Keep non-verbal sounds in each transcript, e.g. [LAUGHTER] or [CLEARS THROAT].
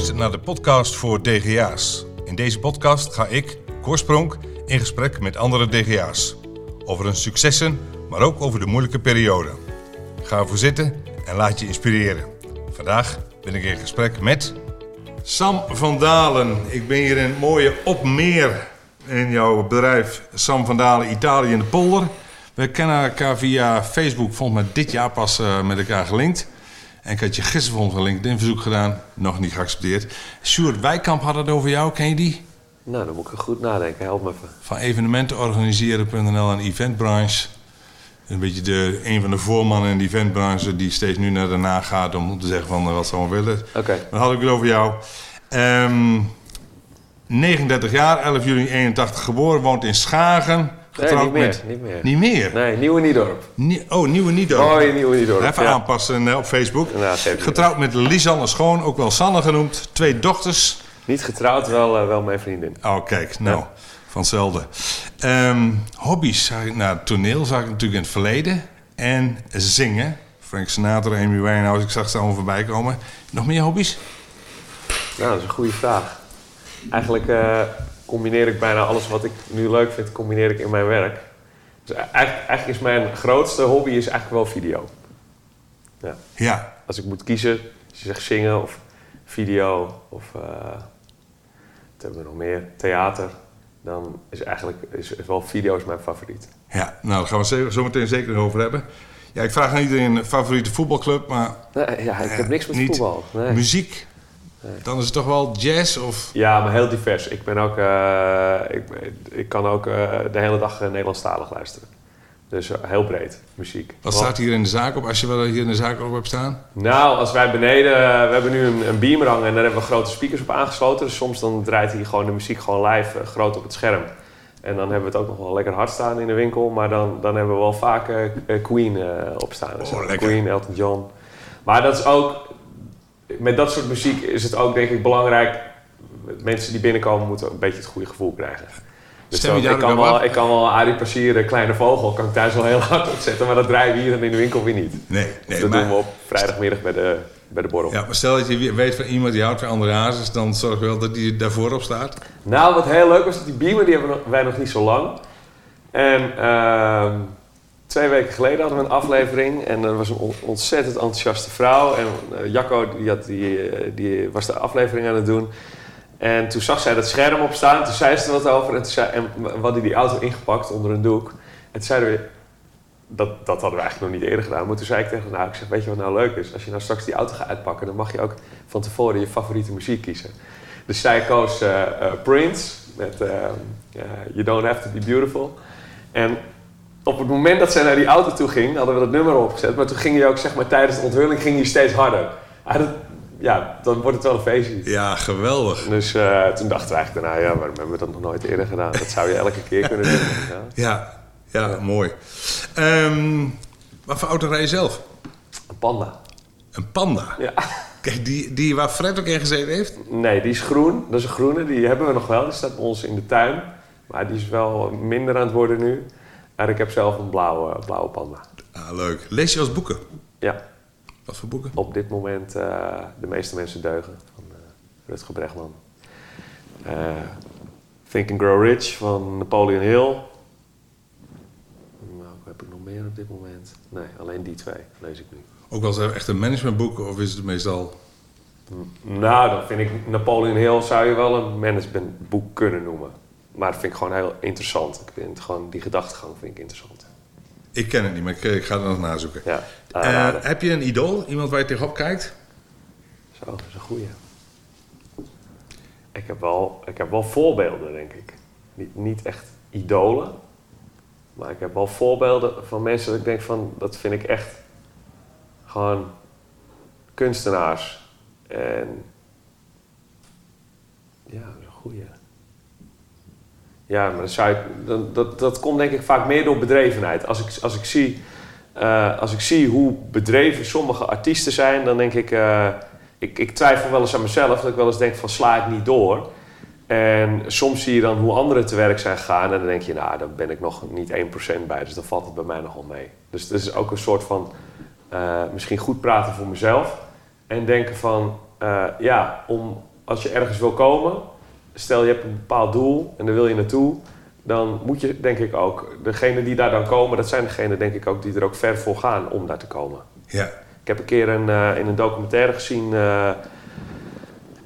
luistert naar de podcast voor DGA's. In deze podcast ga ik, Korspronk, in gesprek met andere DGA's. Over hun successen, maar ook over de moeilijke periode. Ga ervoor zitten en laat je inspireren. Vandaag ben ik in gesprek met Sam van Dalen. Ik ben hier in het mooie Opmeer in jouw bedrijf Sam van Dalen Italië in de polder. We kennen elkaar via Facebook, volgens mij dit jaar pas uh, met elkaar gelinkt. En ik had je gisteren volgens een LinkedIn-verzoek gedaan, nog niet geaccepteerd. Sjoerd Wijkamp had het over jou, ken je die? Nou, dan moet ik goed nadenken, help me even. Van evenementenorganiseren.nl en eventbranche. Een beetje de, een van de voormannen in de eventbranche die steeds nu naar daarna gaat om te zeggen van wat ze allemaal willen. Oké. Okay. Dan had ik het over jou. Um, 39 jaar, 11 juli 81 geboren, woont in Schagen. Getrouwd nee, niet meer, met... niet meer. Niet meer? Nee, Nieuwe Niedorp. Nie oh, Nieuwe Niedorp. Oh, Nieuwe Niedorp. Even ja. aanpassen uh, op Facebook. Ja, getrouwd met Lisanne Schoon, ook wel Sanne genoemd. Twee dochters. Niet getrouwd, wel, uh, wel mijn vriendin. Oh, kijk, nou, ja. van hetzelfde. Um, hobby's, nou, toneel zag ik natuurlijk in het verleden. En zingen. Frank Sinatra, Amy Winehouse, ik zag ze allemaal voorbij komen. Nog meer hobby's? Nou, dat is een goede vraag. Eigenlijk uh, combineer ik bijna alles wat ik nu leuk vind, combineer ik in mijn werk. Dus eigenlijk, eigenlijk is mijn grootste hobby is eigenlijk wel video. Ja. ja. Als ik moet kiezen, als je zegt zingen of video of uh, wat hebben we nog meer, theater, dan is eigenlijk is, is wel video is mijn favoriet. Ja, nou daar gaan we zo meteen zeker over hebben. Ja, ik vraag aan iedereen een favoriete voetbalclub, maar... Nee, ja, ik heb niks met voetbal. Nee. Muziek? Dan is het toch wel jazz of... Ja, maar heel divers. Ik ben ook... Uh, ik, ik kan ook uh, de hele dag Nederlandstalig luisteren. Dus heel breed, muziek. Wat staat hier in de zaak op, als je wel hier in de zaak op hebt staan? Nou, als wij beneden... we hebben nu een, een beamer hangen en daar hebben we grote speakers op aangesloten. Dus soms dan draait hier gewoon de muziek gewoon live groot op het scherm. En dan hebben we het ook nog wel lekker hard staan in de winkel. Maar dan, dan hebben we wel vaak Queen op staan. Dus oh, Queen, Elton John. Maar dat is ook met dat soort muziek is het ook denk ik belangrijk. Mensen die binnenkomen moeten een beetje het goede gevoel krijgen. Dus zo, ik, kan wel, ik kan wel Arie Passieren, Kleine Vogel, kan ik thuis wel heel [LAUGHS] hard opzetten, maar dat draaien we hier in de winkel weer niet. Nee, nee dat doen we op vrijdagmiddag bij de, bij de borrel. Ja, maar stel dat je weet van iemand die houdt van andere hazes, dan zorg wel dat die daarvoor op staat. Nou, wat heel leuk was, dat die beamer die hebben wij nog niet zo lang. En uh, Twee weken geleden hadden we een aflevering en er was een ontzettend enthousiaste vrouw. En uh, Jacco die, had die, uh, die was de aflevering aan het doen. En toen zag zij dat scherm opstaan, toen zei ze er wat over. En, toen zei, en die auto ingepakt onder een doek. En toen zeiden we, dat, dat hadden we eigenlijk nog niet eerder gedaan. Maar toen zei ik tegen haar, nou, ik zeg, weet je wat nou leuk is? Als je nou straks die auto gaat uitpakken, dan mag je ook van tevoren je favoriete muziek kiezen. Dus zij koos uh, Prince met You Don't Have To Be Beautiful. En op het moment dat zij naar die auto toe ging, hadden we dat nummer opgezet. Maar toen ging je ook, zeg maar, tijdens de onthulling ging je steeds harder. Ja, dan wordt het wel een feestje. Ja, geweldig. Dus uh, toen dachten we eigenlijk daarna, ja, waarom hebben we dat nog nooit eerder gedaan? Dat zou je elke keer kunnen doen. Ja, [LAUGHS] ja, ja, ja. mooi. Um, wat voor auto rij je zelf? Een Panda. Een Panda? Ja. [LAUGHS] Kijk, die, die waar Fred ook in gezeten heeft? Nee, die is groen. Dat is een groene. Die hebben we nog wel. Die staat bij ons in de tuin. Maar die is wel minder aan het worden nu. En ik heb zelf een blauwe, blauwe panda. Ah, leuk. Lees je als boeken? Ja. Wat voor boeken? Op dit moment uh, De meeste mensen deugen van uh, Rutger Bregman. Uh, Think and Grow Rich van Napoleon Hill. Nou, heb ik nog meer op dit moment? Nee, alleen die twee lees ik nu. Ook wel eens echt een managementboek of is het meestal... Nou, dan vind ik Napoleon Hill zou je wel een managementboek kunnen noemen. Maar dat vind ik gewoon heel interessant. Ik vind gewoon die gedachtegang vind ik interessant. Ik ken het niet, maar ik, ik ga er nog nazoeken. Ja, uh, heb je een idool? Iemand waar je tegenop kijkt? Zo, dat is een goeie. Ik heb wel, ik heb wel voorbeelden, denk ik. Niet, niet echt idolen. Maar ik heb wel voorbeelden van mensen dat ik denk van... Dat vind ik echt gewoon kunstenaars. En ja, dat is een goeie. Ja, maar dat, zou dat, dat, komt denk ik vaak meer door bedrevenheid. Als ik, als ik, zie, uh, als ik zie hoe bedreven sommige artiesten zijn, dan denk ik, uh, ik... Ik twijfel wel eens aan mezelf, dat ik wel eens denk van sla ik niet door. En soms zie je dan hoe anderen te werk zijn gegaan en dan denk je, nou, daar ben ik nog niet 1% bij, dus dan valt het bij mij nogal mee. Dus dat is ook een soort van uh, misschien goed praten voor mezelf en denken van, ja, om als je ergens wil komen, stel je hebt een bepaald doel en daar wil je naartoe, dan moet je denk ik ook, degenen die daar dan komen, dat zijn degenen denk ik ook die er ook ver voor gaan om daar te komen. Ja. Ik heb een keer een, eh, in een documentaire gezien, eh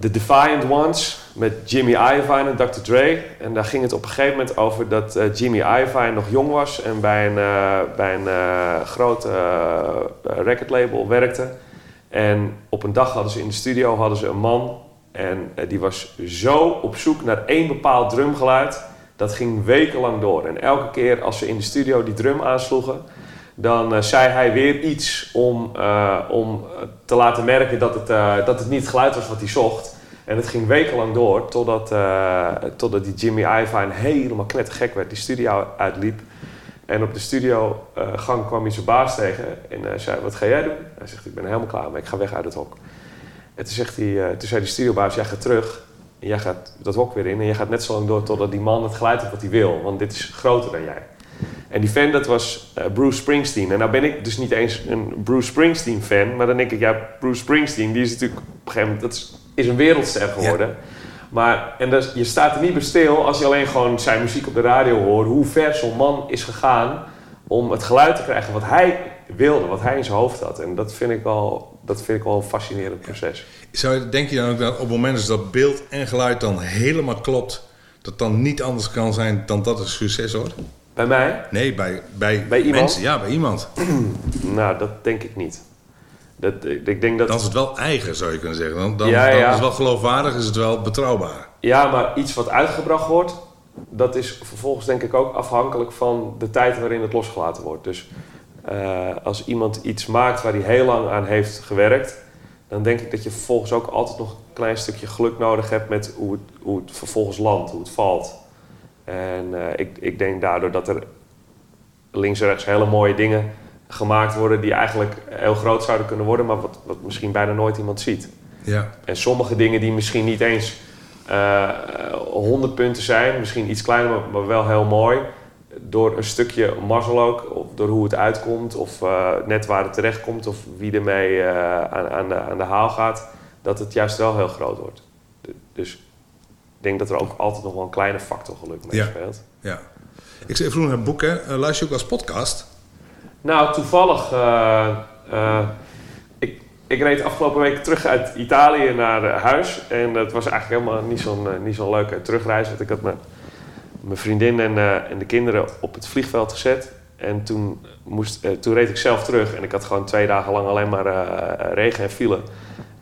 The Defiant Ones, met Jimmy Iovine en Dr. Dre. En daar ging het op een gegeven moment over dat eh, Jimmy Iovine nog jong was en bij een, bij een groot recordlabel werkte. En op een dag hadden ze in de studio hadden ze een man en eh, die was zo op zoek naar één bepaald drumgeluid. Dat ging wekenlang door. En elke keer als ze in de studio die drum aansloegen, dan eh, zei hij weer iets om, eh, om te laten merken dat het, dat het niet het geluid was wat hij zocht. En het ging wekenlang door totdat, totdat die Jimmy Iovine helemaal knettergek werd, die studio uitliep. En op de studiogang kwam hij zijn baas tegen en zei, wat ga jij doen? Hij zegt, ik ben helemaal klaar mee, ik ga weg uit het hok. En toen, zegt hij, eh, toen zei die studiobaas, jij gaat terug en jij gaat dat hok weer in en jij gaat net zo lang door totdat die man het geluid heeft wat hij wil, want dit is groter dan jij. En die fan, dat was eh, Bruce Springsteen. En nou ben ik dus niet eens een Bruce Springsteen fan, maar dan denk ik, ja, Bruce Springsteen, die is natuurlijk op een gegeven moment, dat is, is een wereldster geworden. Maar, en dus, je staat er niet bij stil als je alleen gewoon zijn muziek op de radio hoort, hoe ver zo'n man is gegaan om het geluid te krijgen wat hij wilde, wat hij in zijn hoofd had. En dat vind ik wel, dat vind ik wel een fascinerend proces. Zou je, denk je dan ook dat op het moment dat beeld en geluid dan helemaal klopt, dat dan niet anders kan zijn dan dat het succes wordt? Bij mij? Nee, bij, bij, Bij iemand? mensen. Ja, bij iemand. [CLEARS THROAT] Nou, dat denk ik niet. Dat, ik, denk dat... Dan is het wel eigen, zou je kunnen zeggen. Dan, dan, Ja, dan ja. is het wel geloofwaardig, is het wel betrouwbaar. Ja, maar iets wat uitgebracht wordt, dat is vervolgens denk ik ook afhankelijk van de tijd waarin het losgelaten wordt. Dus eh, als iemand iets maakt waar hij heel lang aan heeft gewerkt, dan denk ik dat je vervolgens ook altijd nog een klein stukje geluk nodig hebt met hoe het, hoe het vervolgens landt, hoe het valt. En eh, ik, ik denk daardoor dat er links en rechts hele mooie dingen gemaakt worden die eigenlijk heel groot zouden kunnen worden, maar wat, wat misschien bijna nooit iemand ziet. Ja, En sommige dingen die misschien niet eens eh 100 punten zijn, misschien iets kleiner, maar, maar wel heel mooi. Door een stukje mazzel ook, of door hoe het uitkomt, of eh, net waar het terecht komt, of wie ermee eh, aan, aan, de, aan de haal gaat, dat het juist wel heel groot wordt. Dus ik denk dat er ook altijd nog wel een kleine factor geluk mee Ja. speelt. ja. Ik zei vroeger een boek, hè. Eh, luister je ook als podcast? Nou, toevallig. ik, ik reed afgelopen week terug uit Italië naar huis. En dat was eigenlijk helemaal niet zo'n niet zo'n leuke terugreis. Want ik had mijn, mijn vriendin en, eh, en de kinderen op het vliegveld gezet. En toen, moest, eh, toen reed ik zelf terug. En ik had gewoon twee dagen lang alleen maar eh, regen en file.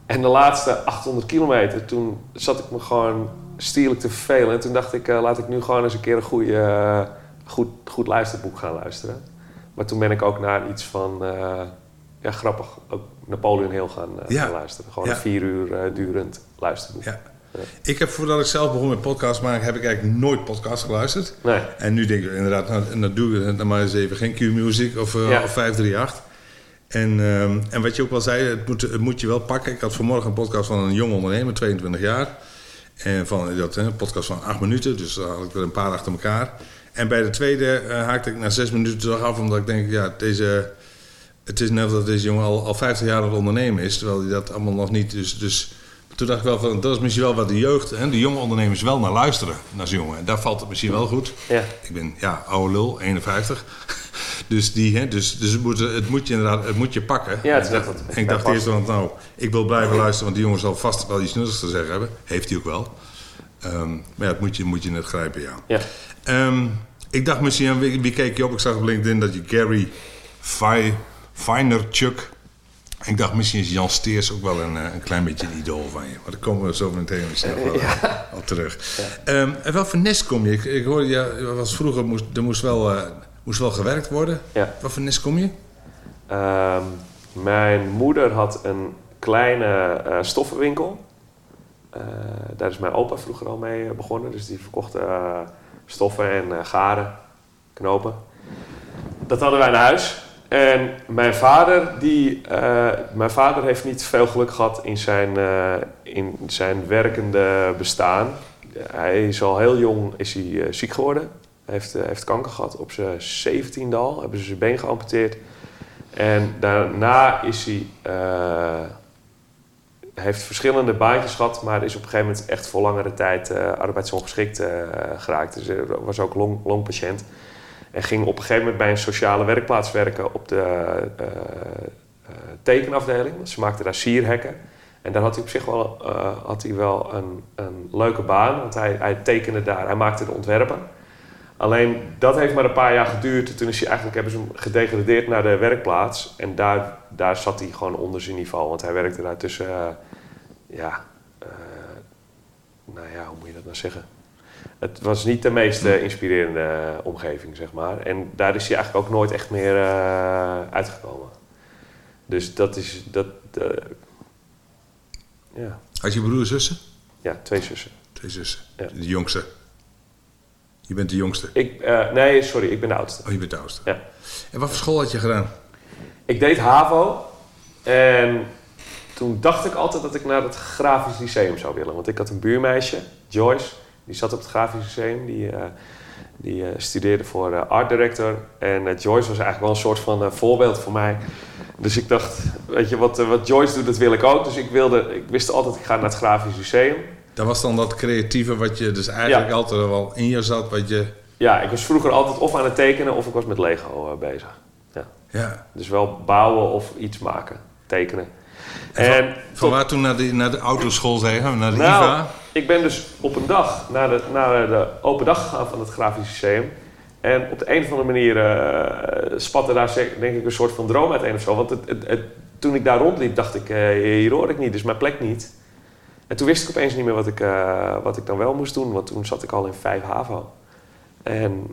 En de laatste 800 kilometer, toen zat ik me gewoon stierlijk te vervelen. En toen dacht ik, laat ik nu gewoon eens een keer een goede, goed, goed luisterboek gaan luisteren. Maar toen ben ik ook naar iets van, ja grappig, ook Napoleon Hill gaan, Ja. gaan luisteren. Gewoon Ja. een vier uur durend luisterboek. Ja. Ik heb voordat ik zelf begon met podcast maken, heb ik eigenlijk nooit podcast geluisterd. Nee, En nu denk ik inderdaad, nou, en dan doe ik dan maar eens even geen Q-music of, eh, Ja. of 538. En, ehm, en wat je ook wel zei, het moet, het moet je wel pakken. Ik had vanmorgen een podcast van een jong ondernemer, 22 jaar. En van dat, een podcast van 8 minuten, dus daar had ik er een paar achter elkaar. En bij de tweede eh, haakte ik na 6 minuten toch af, omdat ik denk, ja, deze, het is net dat deze jongen al, al 50 jaar aan het ondernemen is, terwijl hij dat allemaal nog niet. Dus, dus toen dacht ik wel van, dat is misschien wel wat de jeugd, hè, de jonge ondernemers wel naar luisteren, naar zo'n jongen. En daar valt het misschien wel goed. ja. Ik ben, ja, oude lul, 51. [LAUGHS] Dus, die, hè, dus, dus het, moet, het moet je inderdaad het moet je pakken. Ja, het is En dat- ik dacht eerst, want nou, ik wil blijven luisteren, want die jongen zal vast wel iets nuttigs te zeggen hebben. Heeft hij ook wel. Ehm, maar ja, het moet je, moet je net grijpen, ja. ja. Ehm, ik dacht misschien, wie, wie keek je op? Ik zag op LinkedIn dat je Gary Vaynerchuk... Ik dacht, misschien is Jan Steers ook wel een, eh, een klein beetje een idool van je. Maar daar komen we zo meteen misschien nog wel eh, op terug. Ehm, en wel voor nest kom je? Ik, ik hoorde, ja, was vroeger moest, er moest wel, eh, moest wel gewerkt worden. ja. Wat voor nest kom je? Ehm, mijn moeder had een kleine stoffenwinkel. Daar is mijn opa vroeger al mee begonnen. Dus die verkocht stoffen en garen, knopen. Dat hadden wij naar huis. En mijn vader, die, eh, mijn vader heeft niet veel geluk gehad in zijn, eh, in zijn werkende bestaan. Hij is al heel jong is hij, eh, ziek geworden. Hij heeft, heeft kanker gehad op zijn zeventiende al. Hebben ze zijn been geamputeerd. En daarna is hij, heeft verschillende baantjes gehad, maar is op een gegeven moment echt voor langere tijd arbeidsongeschikt geraakt. Dus hij was ook long, longpatiënt. En ging op een gegeven moment bij een sociale werkplaats werken op de uh, tekenafdeling. Ze maakten daar sierhekken. En daar had hij op zich wel, had hij wel een, een leuke baan, want hij, hij tekende daar, hij maakte de ontwerpen. Alleen dat heeft maar een paar jaar geduurd. Toen is hij eigenlijk, hebben ze hem gedegradeerd naar de werkplaats. En daar, daar zat hij gewoon onder zijn niveau. Want hij werkte daar tussen, ja, nou ja, hoe moet je dat nou zeggen? Het was niet de meest uh, inspirerende omgeving, zeg maar. En daar is hij eigenlijk ook nooit echt meer uitgekomen. Dus dat is, dat, ja. Had je broer zussen? Ja, twee zussen. Twee zussen. Ja. De jongste? Je bent de jongste? Ik, nee, sorry, ik ben de oudste. Oh, je bent de oudste. Ja. En wat voor school had je gedaan? Ik deed HAVO. En toen dacht ik altijd dat ik naar het Grafisch Lyceum zou willen. Want ik had een buurmeisje, Joyce. Die zat op het Grafisch Lyceum. Die, uh, die uh, studeerde voor art director. En Joyce was eigenlijk wel een soort van voorbeeld voor mij. Dus ik dacht, weet je, wat, wat Joyce doet, dat wil ik ook. Dus ik, wilde, ik wist altijd, ik ga naar het Grafisch Lyceum. Dat was dan dat creatieve wat je dus eigenlijk altijd wel in je zat, wat je... Ja, ik was vroeger altijd of aan het tekenen of ik was met Lego bezig. Ja. ja. Dus wel bouwen of iets maken, tekenen. En, en van, waar toen naar de, naar de autoschool zeggen, naar de nou, IVA? Ik ben dus op een dag naar de, naar de open dag gegaan van het Grafisch Museum. En op de een of andere manier uh, spatte daar denk ik een soort van droom uiteen of zo. Want het, het, het, toen ik daar rondliep dacht ik, uh, hier hoor ik niet, dus mijn plek niet. En toen wist ik opeens niet meer wat ik, uh, wat ik dan wel moest doen, want toen zat ik al in 5 HAVO. En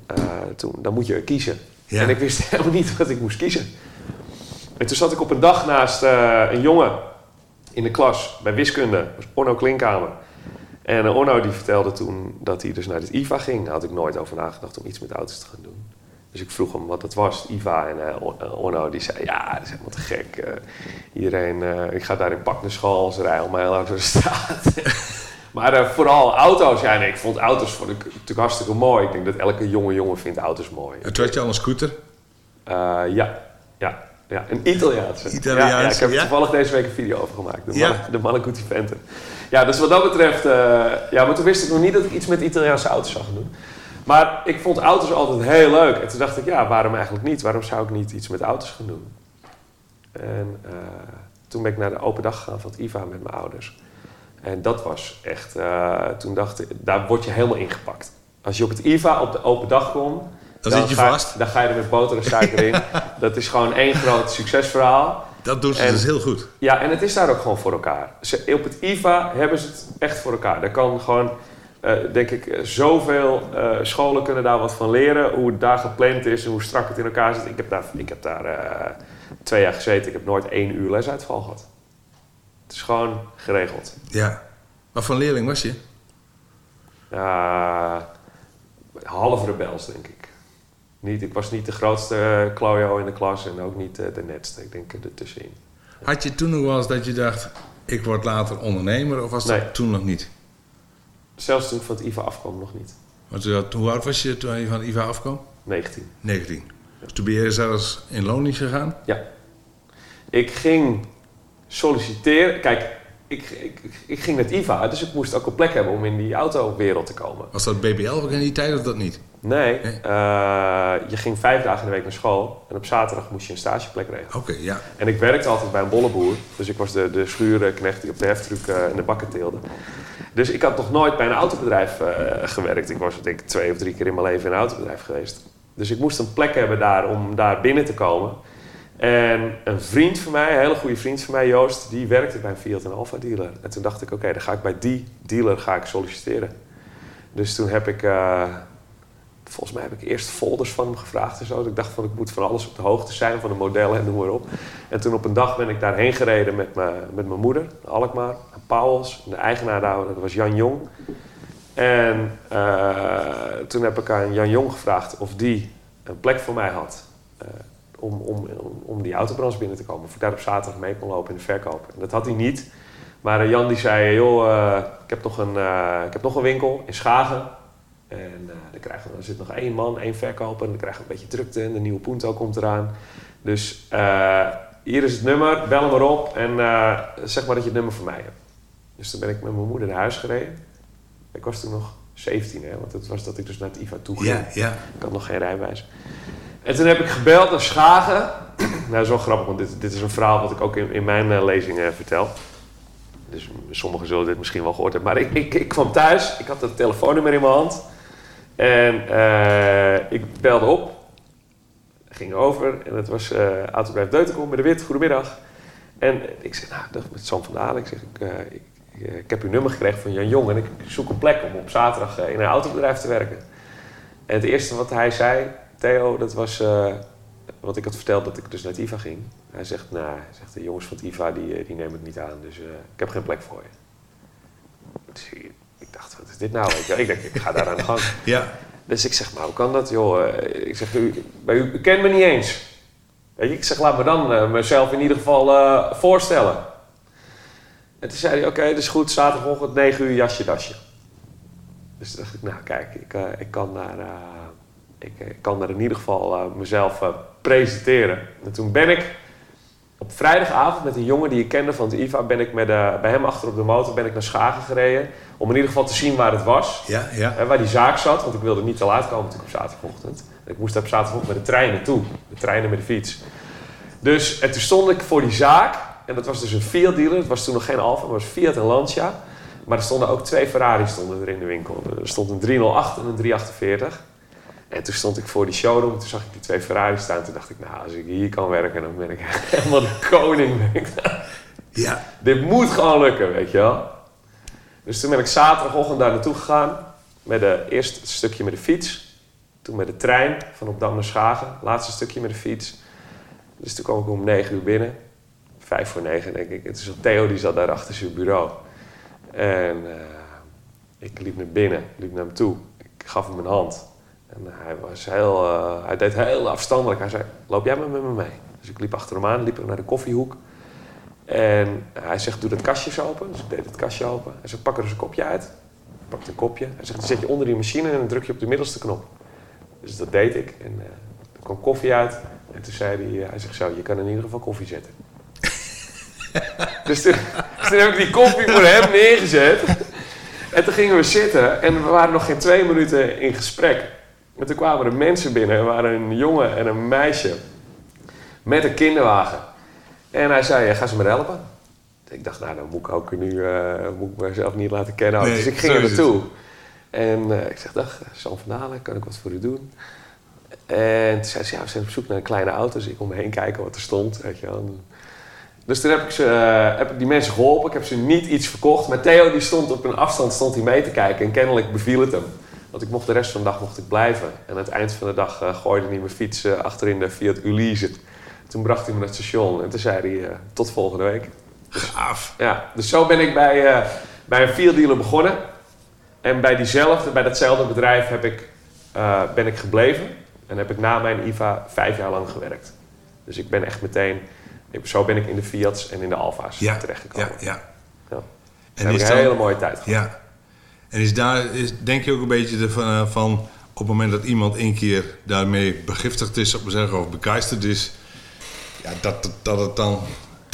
toen, dan moet je kiezen. Ja. En ik wist [LAUGHS] helemaal niet wat ik moest kiezen. En toen zat ik op een dag naast een jongen in de klas bij wiskunde, was Orno Klinkkamer. En Orno die vertelde toen dat hij dus naar het IVA ging. Daar had ik nooit over nagedacht om iets met auto's te gaan doen. Dus ik vroeg hem wat het was, IVA. En uh, Orno die zei, ja, dat is helemaal te gek. Uh, iedereen, uh, ik ga daar in pak naar school, ze rijden al heel langs de straat. [LAUGHS] maar vooral auto's, ja, nee, ik vond auto's vond ik natuurlijk hartstikke mooi. Ik denk dat elke jonge jongen vindt auto's mooi. En toen had je al een scooter? ja, ja. Ja, een Italiaanse. Italiaanse, ja, ja, ik heb er toevallig deze week een video over gemaakt. De, ja. de Venter. Ja, dus wat dat betreft... ja, maar toen wist ik nog niet dat ik iets met Italiaanse auto's zou gaan doen. Maar ik vond auto's altijd heel leuk. En toen dacht ik, ja, waarom eigenlijk niet? Waarom zou ik niet iets met auto's gaan doen? En uh, toen ben ik naar de open dag gegaan van het IVA met mijn ouders. En dat was echt, uh, toen dacht ik, daar word je helemaal ingepakt. Als je op het IVA op de open dag komt, dan, dan zit je ga, vast. Dan ga je er met boter en suiker in. [LAUGHS] dat is gewoon één groot succesverhaal. Dat doen ze en, dus heel goed. Ja, en het is daar ook gewoon voor elkaar. Ze, op het IVA hebben ze het echt voor elkaar. Daar kan gewoon uh, denk ik, zoveel uh, scholen kunnen daar wat van leren. Hoe het daar gepland is en hoe strak het in elkaar zit. Ik heb daar, ik heb daar uh, twee jaar gezeten. Ik heb nooit één uur lesuitval gehad. Het is gewoon geregeld. Ja. Wat voor leerling was je? half rebels, denk ik. Niet, ik was niet de grootste klojo in de klas en ook niet de netste. Ik denk ertussenin. Had je toen nog wel eens dat je dacht... ik word later ondernemer of was dat toen nog niet? Zelfs toen ik van het IVA afkwam, nog niet. Want hoe oud was je toen je van het IVA afkwam? 19. 19. Dus toen ben je zelfs in loondienst gegaan? Ja. Ik ging solliciteren. Kijk, ik, ik, ik, ging het IVA, dus ik moest ook een plek hebben om in die autowereld te komen. Was dat BBL ook in die tijd of dat niet? Nee, nee? Uh, je ging vijf dagen in de week naar school en op zaterdag moest je een stageplek regelen. Oké, okay, ja. En ik werkte altijd bij een bolleboer, dus ik was de, de schuurknecht die op de heftruck uh, en de bakken teelde. Dus ik had nog nooit bij een autobedrijf uh, gewerkt. Ik was denk ik twee of drie keer in mijn leven in een autobedrijf geweest. Dus ik moest een plek hebben daar om daar binnen te komen. En een vriend van mij, een hele goede vriend van mij, Joost, die werkte bij een Fiat en Alfa dealer. En toen dacht ik, oké, dan ga ik bij die dealer ga ik solliciteren. Dus toen heb ik, uh, volgens mij heb ik eerst folders van hem gevraagd en zo. Dus ik dacht van, ik moet van alles op de hoogte zijn, van de modellen en noem maar op. En toen op een dag ben ik daarheen gereden met, me, met mijn moeder, Alkmaar, naar Pauwels. De eigenaar daar, was Jan Jong. En uh, toen heb ik aan Jan Jong gevraagd of die een plek voor mij had. Uh, om, om, om die autobranche binnen te komen. Of ik daar op zaterdag mee kon lopen in de verkoop. En dat had hij niet. Maar uh, Jan die zei, joh, uh, ik, heb nog een, uh, ik heb nog een winkel in Schagen. En krijgen we, er zit nog één man, één verkoper. En dan krijgen we een beetje drukte. En de nieuwe Punto komt eraan. Dus hier is het nummer, bel hem maar op en eh, zeg maar dat je het nummer voor mij hebt. Dus toen ben ik met mijn moeder naar huis gereden. Ik was toen nog 17, hè, want het was dat ik dus naar het IVA toe ging. Ja, ja. Ik had nog geen rijbewijs. En toen heb ik gebeld naar Schagen. [CLEARS THROAT] nou, dat is wel grappig, want dit, dit is een verhaal wat ik ook in, in mijn eh, lezingen vertel. Dus sommigen zullen dit misschien wel gehoord hebben. Maar ik, ik, ik kwam thuis, ik had het telefoonnummer in mijn hand. En eh, ik belde op. Ging over en het was eh Autobedrijf Deutenkom met de Wit. Goedemiddag. En ik zeg, nou, dag met Sam van Dalen. Ik zeg, ik, eh, ik, ik, heb uw nummer gekregen van Jan Jong en ik zoek een plek om op zaterdag eh, in een autobedrijf te werken. En het eerste wat hij zei, Theo, dat was eh, wat ik had verteld dat ik dus naar het IVA ging. Hij zegt, nou, hij zegt, de jongens van het IVA die, eh, die nemen het niet aan, dus eh, ik heb geen plek voor je. Dus ik, ik dacht, wat is dit nou? Wel? Ik denk, ik ga daar aan de gang. [LAUGHS] Ja. Dus ik zeg, maar hoe kan dat, joh? Ik zeg, u, bij u, u kent me niet eens. Weet je, ik zeg, laat me dan mezelf in ieder geval voorstellen. En toen zei hij, oké, dat is goed, zaterdagochtend 9 uur, jasje, dasje. Dus toen dacht ik, nou kijk, ik, ik, kan, daar, eh, ik, eh, kan daar in ieder geval eh, mezelf eh, presenteren. En toen ben ik op vrijdagavond met een jongen die ik kende van het IVA, ben ik met, bij hem achter op de motor ben ik naar Schagen gereden. Om in ieder geval te zien waar het was. Ja, ja. Hè, waar die zaak zat, want ik wilde niet te laat komen natuurlijk op zaterdagochtend. Ik moest op zaterdagochtend met de trein naartoe. De treinen met de fiets. Dus, en toen stond ik voor die zaak. En dat was dus een Fiat dealer. Het was toen nog geen Alfa, maar het was Fiat en Lancia. Maar er stonden ook twee Ferraris stonden er in de winkel. Er stond een 308 en een 348. En toen stond ik voor die showroom. Toen zag ik die twee Ferraris staan. Toen dacht ik, nou, als ik hier kan werken, dan ben ik [LAUGHS] helemaal de koning. Ja. [LAUGHS] Dit moet gewoon lukken, weet je wel. Dus toen ben ik zaterdagochtend daar naartoe gegaan. Met de, eerst het stukje met de fiets. Toen met de trein van op naar Schagen. Laatste stukje met de fiets. Dus toen kwam ik om 9 uur binnen. Vijf voor negen, denk ik. En toen zat Theo, die zat daar achter zijn bureau. En eh, ik liep naar binnen, liep naar hem toe. Ik gaf hem een hand. En hij, was heel, eh, hij deed heel afstandelijk. Hij zei, loop jij maar met me mee. Dus ik liep achter hem aan, liep naar de koffiehoek. En hij zegt, doe dat kastje open. Dus ik deed het kastje open. Hij zegt, pak er eens een kopje uit. Ik pakte een kopje. Hij zegt, dan zet je onder die machine en dan druk je op de middelste knop. Dus dat deed ik. En eh, er kwam koffie uit. En toen zei hij, eh, hij zegt zo, je kan in ieder geval koffie zetten. [LAUGHS] dus, toen, dus toen heb ik die koffie voor hem neergezet. En toen gingen we zitten en we waren nog geen twee minuten in gesprek. En toen kwamen er mensen binnen. Er waren een jongen en een meisje met een kinderwagen. En hij zei, ga ze me helpen? Ik dacht, nou, dan moet ik ook nu eh, moet ik mezelf niet laten kennen. Nee, dus ik ging er naartoe. En eh, ik zeg, dag, Sam van Dalen, kan ik wat voor u doen? En toen zei ze, ja, we zijn op zoek naar een kleine auto. Dus ik om me heen kijken wat er stond, weet je wel. Dus toen heb ik, ze, eh, heb ik die mensen geholpen. Ik heb ze niet iets verkocht. Maar Theo die stond op een afstand stond hij mee te kijken. En kennelijk beviel het hem. Want ik mocht de rest van de dag mocht ik blijven. En aan het eind van de dag eh, gooide hij mijn fiets eh, achterin de Fiat Ulysse. Toen bracht hij me naar het station. En toen zei hij, eh, tot volgende week. Gaaf. Ja, dus zo ben ik bij, eh, bij een Fiat dealer begonnen. En bij diezelfde, bij datzelfde bedrijf heb ik, eh, ben ik gebleven. En heb ik na mijn IVA vijf jaar lang gewerkt. Dus ik ben echt meteen... ik- Zo ben ik in de Fiat's en in de Alfa's Ja, terechtgekomen. ja, ja. Ja. En heb ik is een hele mooie tijd gehad. ja. En is daar, is, denk je ook een beetje ervan, eh, van, op het moment dat iemand één keer daarmee begiftigd is, op zeggen, of bekeisterd is, ja, dat, dat, dat het dan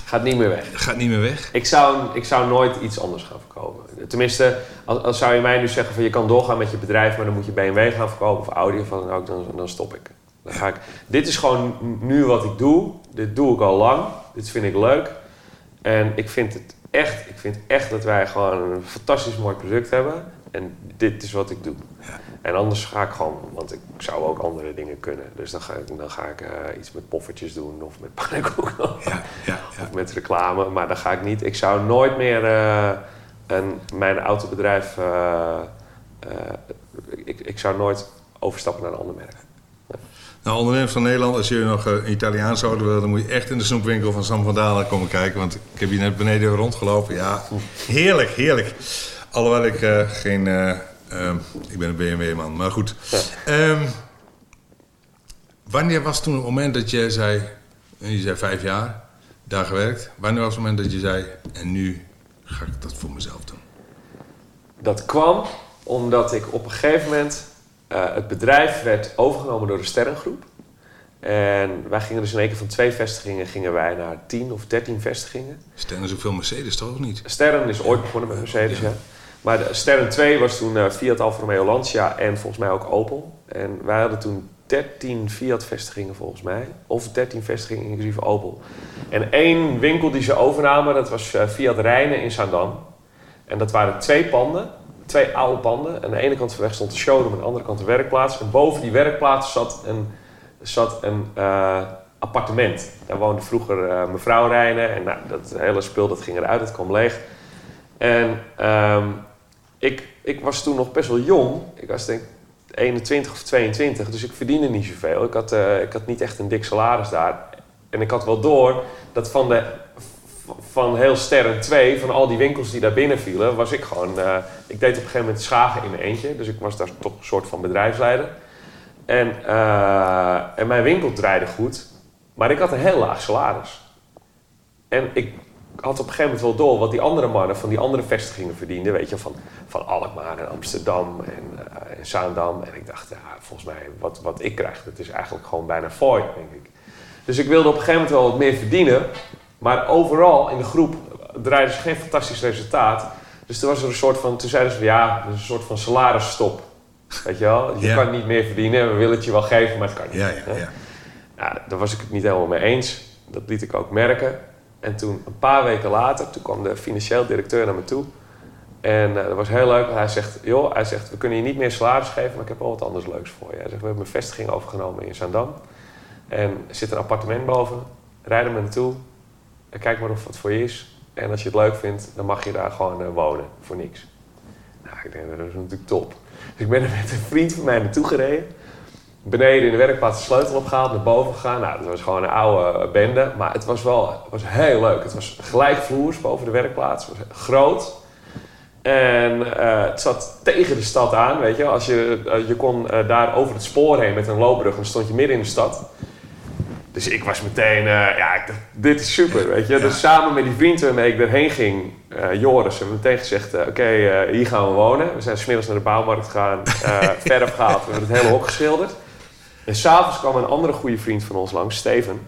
Gaat niet meer weg. gaat niet meer weg? Ik zou, ik zou nooit iets anders gaan verkopen. Tenminste, als, als zou je mij nu zeggen van je kan doorgaan met je bedrijf, maar dan moet je BMW gaan verkopen of Audi of wat dan ook, dan, dan stop ik. Dan ga ik. Dit is gewoon nu wat ik doe. Dit doe ik al lang. Dit vind ik leuk. En ik vind het echt, ik vind echt dat wij gewoon een fantastisch mooi product hebben. En dit is wat ik doe. En anders ga ik gewoon, want ik zou ook andere dingen kunnen. Dus dan ga ik, dan ga ik eh, iets met poffertjes doen of met pannenkoeken. [LAUGHS] Ja, ja, ja. Of met reclame, maar dat ga ik niet. Ik zou nooit meer eh, een, mijn autobedrijf. eh, ik, ik zou nooit overstappen naar een ander merk. Nou, ondernemers van Nederland, als jullie nog eh, een Italiaans zouden willen, dan moet je echt in de snoepwinkel van Sam van Dalen komen kijken. Want ik heb hier net beneden rondgelopen. Ja, heerlijk, heerlijk. Alhoewel ik eh, geen. eh, ehm, ik ben een BMW-man, maar goed. Ja. Ehm, wanneer was toen het moment dat je zei. Je zei vijf jaar daar gewerkt. Wanneer was het moment dat je zei. En nu ga ik dat voor mezelf doen? Dat kwam omdat ik op een gegeven moment. Eh, het bedrijf werd overgenomen door de Sterrengroep. En wij gingen dus in één keer van twee vestigingen gingen wij naar tien of dertien vestigingen. Sterren is ook veel Mercedes, toch niet? Sterren is ooit begonnen met Mercedes, ja. Maar de Sterren 2 was toen uh, Fiat Alfa Romeo Lancia en volgens mij ook Opel. En wij hadden toen 13 Fiat-vestigingen volgens mij. Of 13 vestigingen inclusief Opel. En één winkel die ze overnamen, dat was uh, Fiat Rijnen in Zaandam. En dat waren twee panden, twee oude panden. Aan de ene kant van de weg stond de showroom, aan de andere kant de werkplaats. En boven die werkplaats zat een, zat een uh, appartement. Daar woonde vroeger uh, mevrouw Rijnen. En nou, dat hele spul dat ging eruit, het kwam leeg. En um, ik, ik was toen nog best wel jong. Ik was denk 21 of 22, dus ik verdiende niet zoveel. Ik had, uh, ik had niet echt een dik salaris daar. En ik had wel door dat van, de, van heel Sterren 2, van al die winkels die daar binnen vielen, was ik gewoon... Uh, ik deed op een gegeven moment schagen in mijn eentje, dus ik was daar toch een soort van bedrijfsleider. En, uh, en mijn winkel draaide goed, maar ik had een heel laag salaris. En ik had op een gegeven moment wel door wat die andere mannen van die andere vestigingen verdienden. Weet je, van, van Alkmaar en Amsterdam en, uh, en Zaandam. En ik dacht, ja, volgens mij, wat, wat ik krijg, dat is eigenlijk gewoon bijna fooi, denk ik. Dus ik wilde op een gegeven moment wel wat meer verdienen. Maar overal in de groep draaiden ze geen fantastisch resultaat. Dus toen was er een soort van, toen zeiden ze van ja, er is een soort van salarisstop. Weet je wel, je Ja. kan niet meer verdienen, we willen het je wel geven, maar het kan niet. Ja, ja, ja. Daar was ik het niet helemaal mee eens. Dat liet ik ook merken. En toen, een paar weken later, toen kwam de financieel directeur naar me toe. En eh, dat was heel leuk. want Hij zegt, joh, hij zegt, we kunnen je niet meer salaris geven, maar ik heb wel wat anders leuks voor je. Hij zegt, we hebben een vestiging overgenomen in Zaandam. En er zit een appartement boven. Rijd er maar naartoe. Kijk maar of het voor je is. En als je het leuk vindt, dan mag je daar gewoon eh, wonen. Voor niks. Nou, ik denk, dat is natuurlijk top. Dus ik ben er met een vriend van mij naartoe gereden beneden in de werkplaats de sleutel opgehaald, naar boven gegaan. Nou, dat was gewoon een oude eh, bende, maar het was wel was heel leuk. Het was gelijkvloers boven de werkplaats, het was groot. En eh, het zat tegen de stad aan, weet je. Als je, je kon daar over het spoor heen met een loopbrug dan stond je midden in de stad. Dus ik was meteen, eh, ja, ik dacht, dit is super, weet je. Dus samen met die vriend waarmee ik erheen ging, eh, Joris, hebben we meteen gezegd, eh, oké, hier gaan we wonen. We zijn smiddags naar de bouwmarkt gegaan, [LAUGHS] verf gehaald, we hebben het hele hok geschilderd. En s'avonds kwam een andere goede vriend van ons langs, Steven.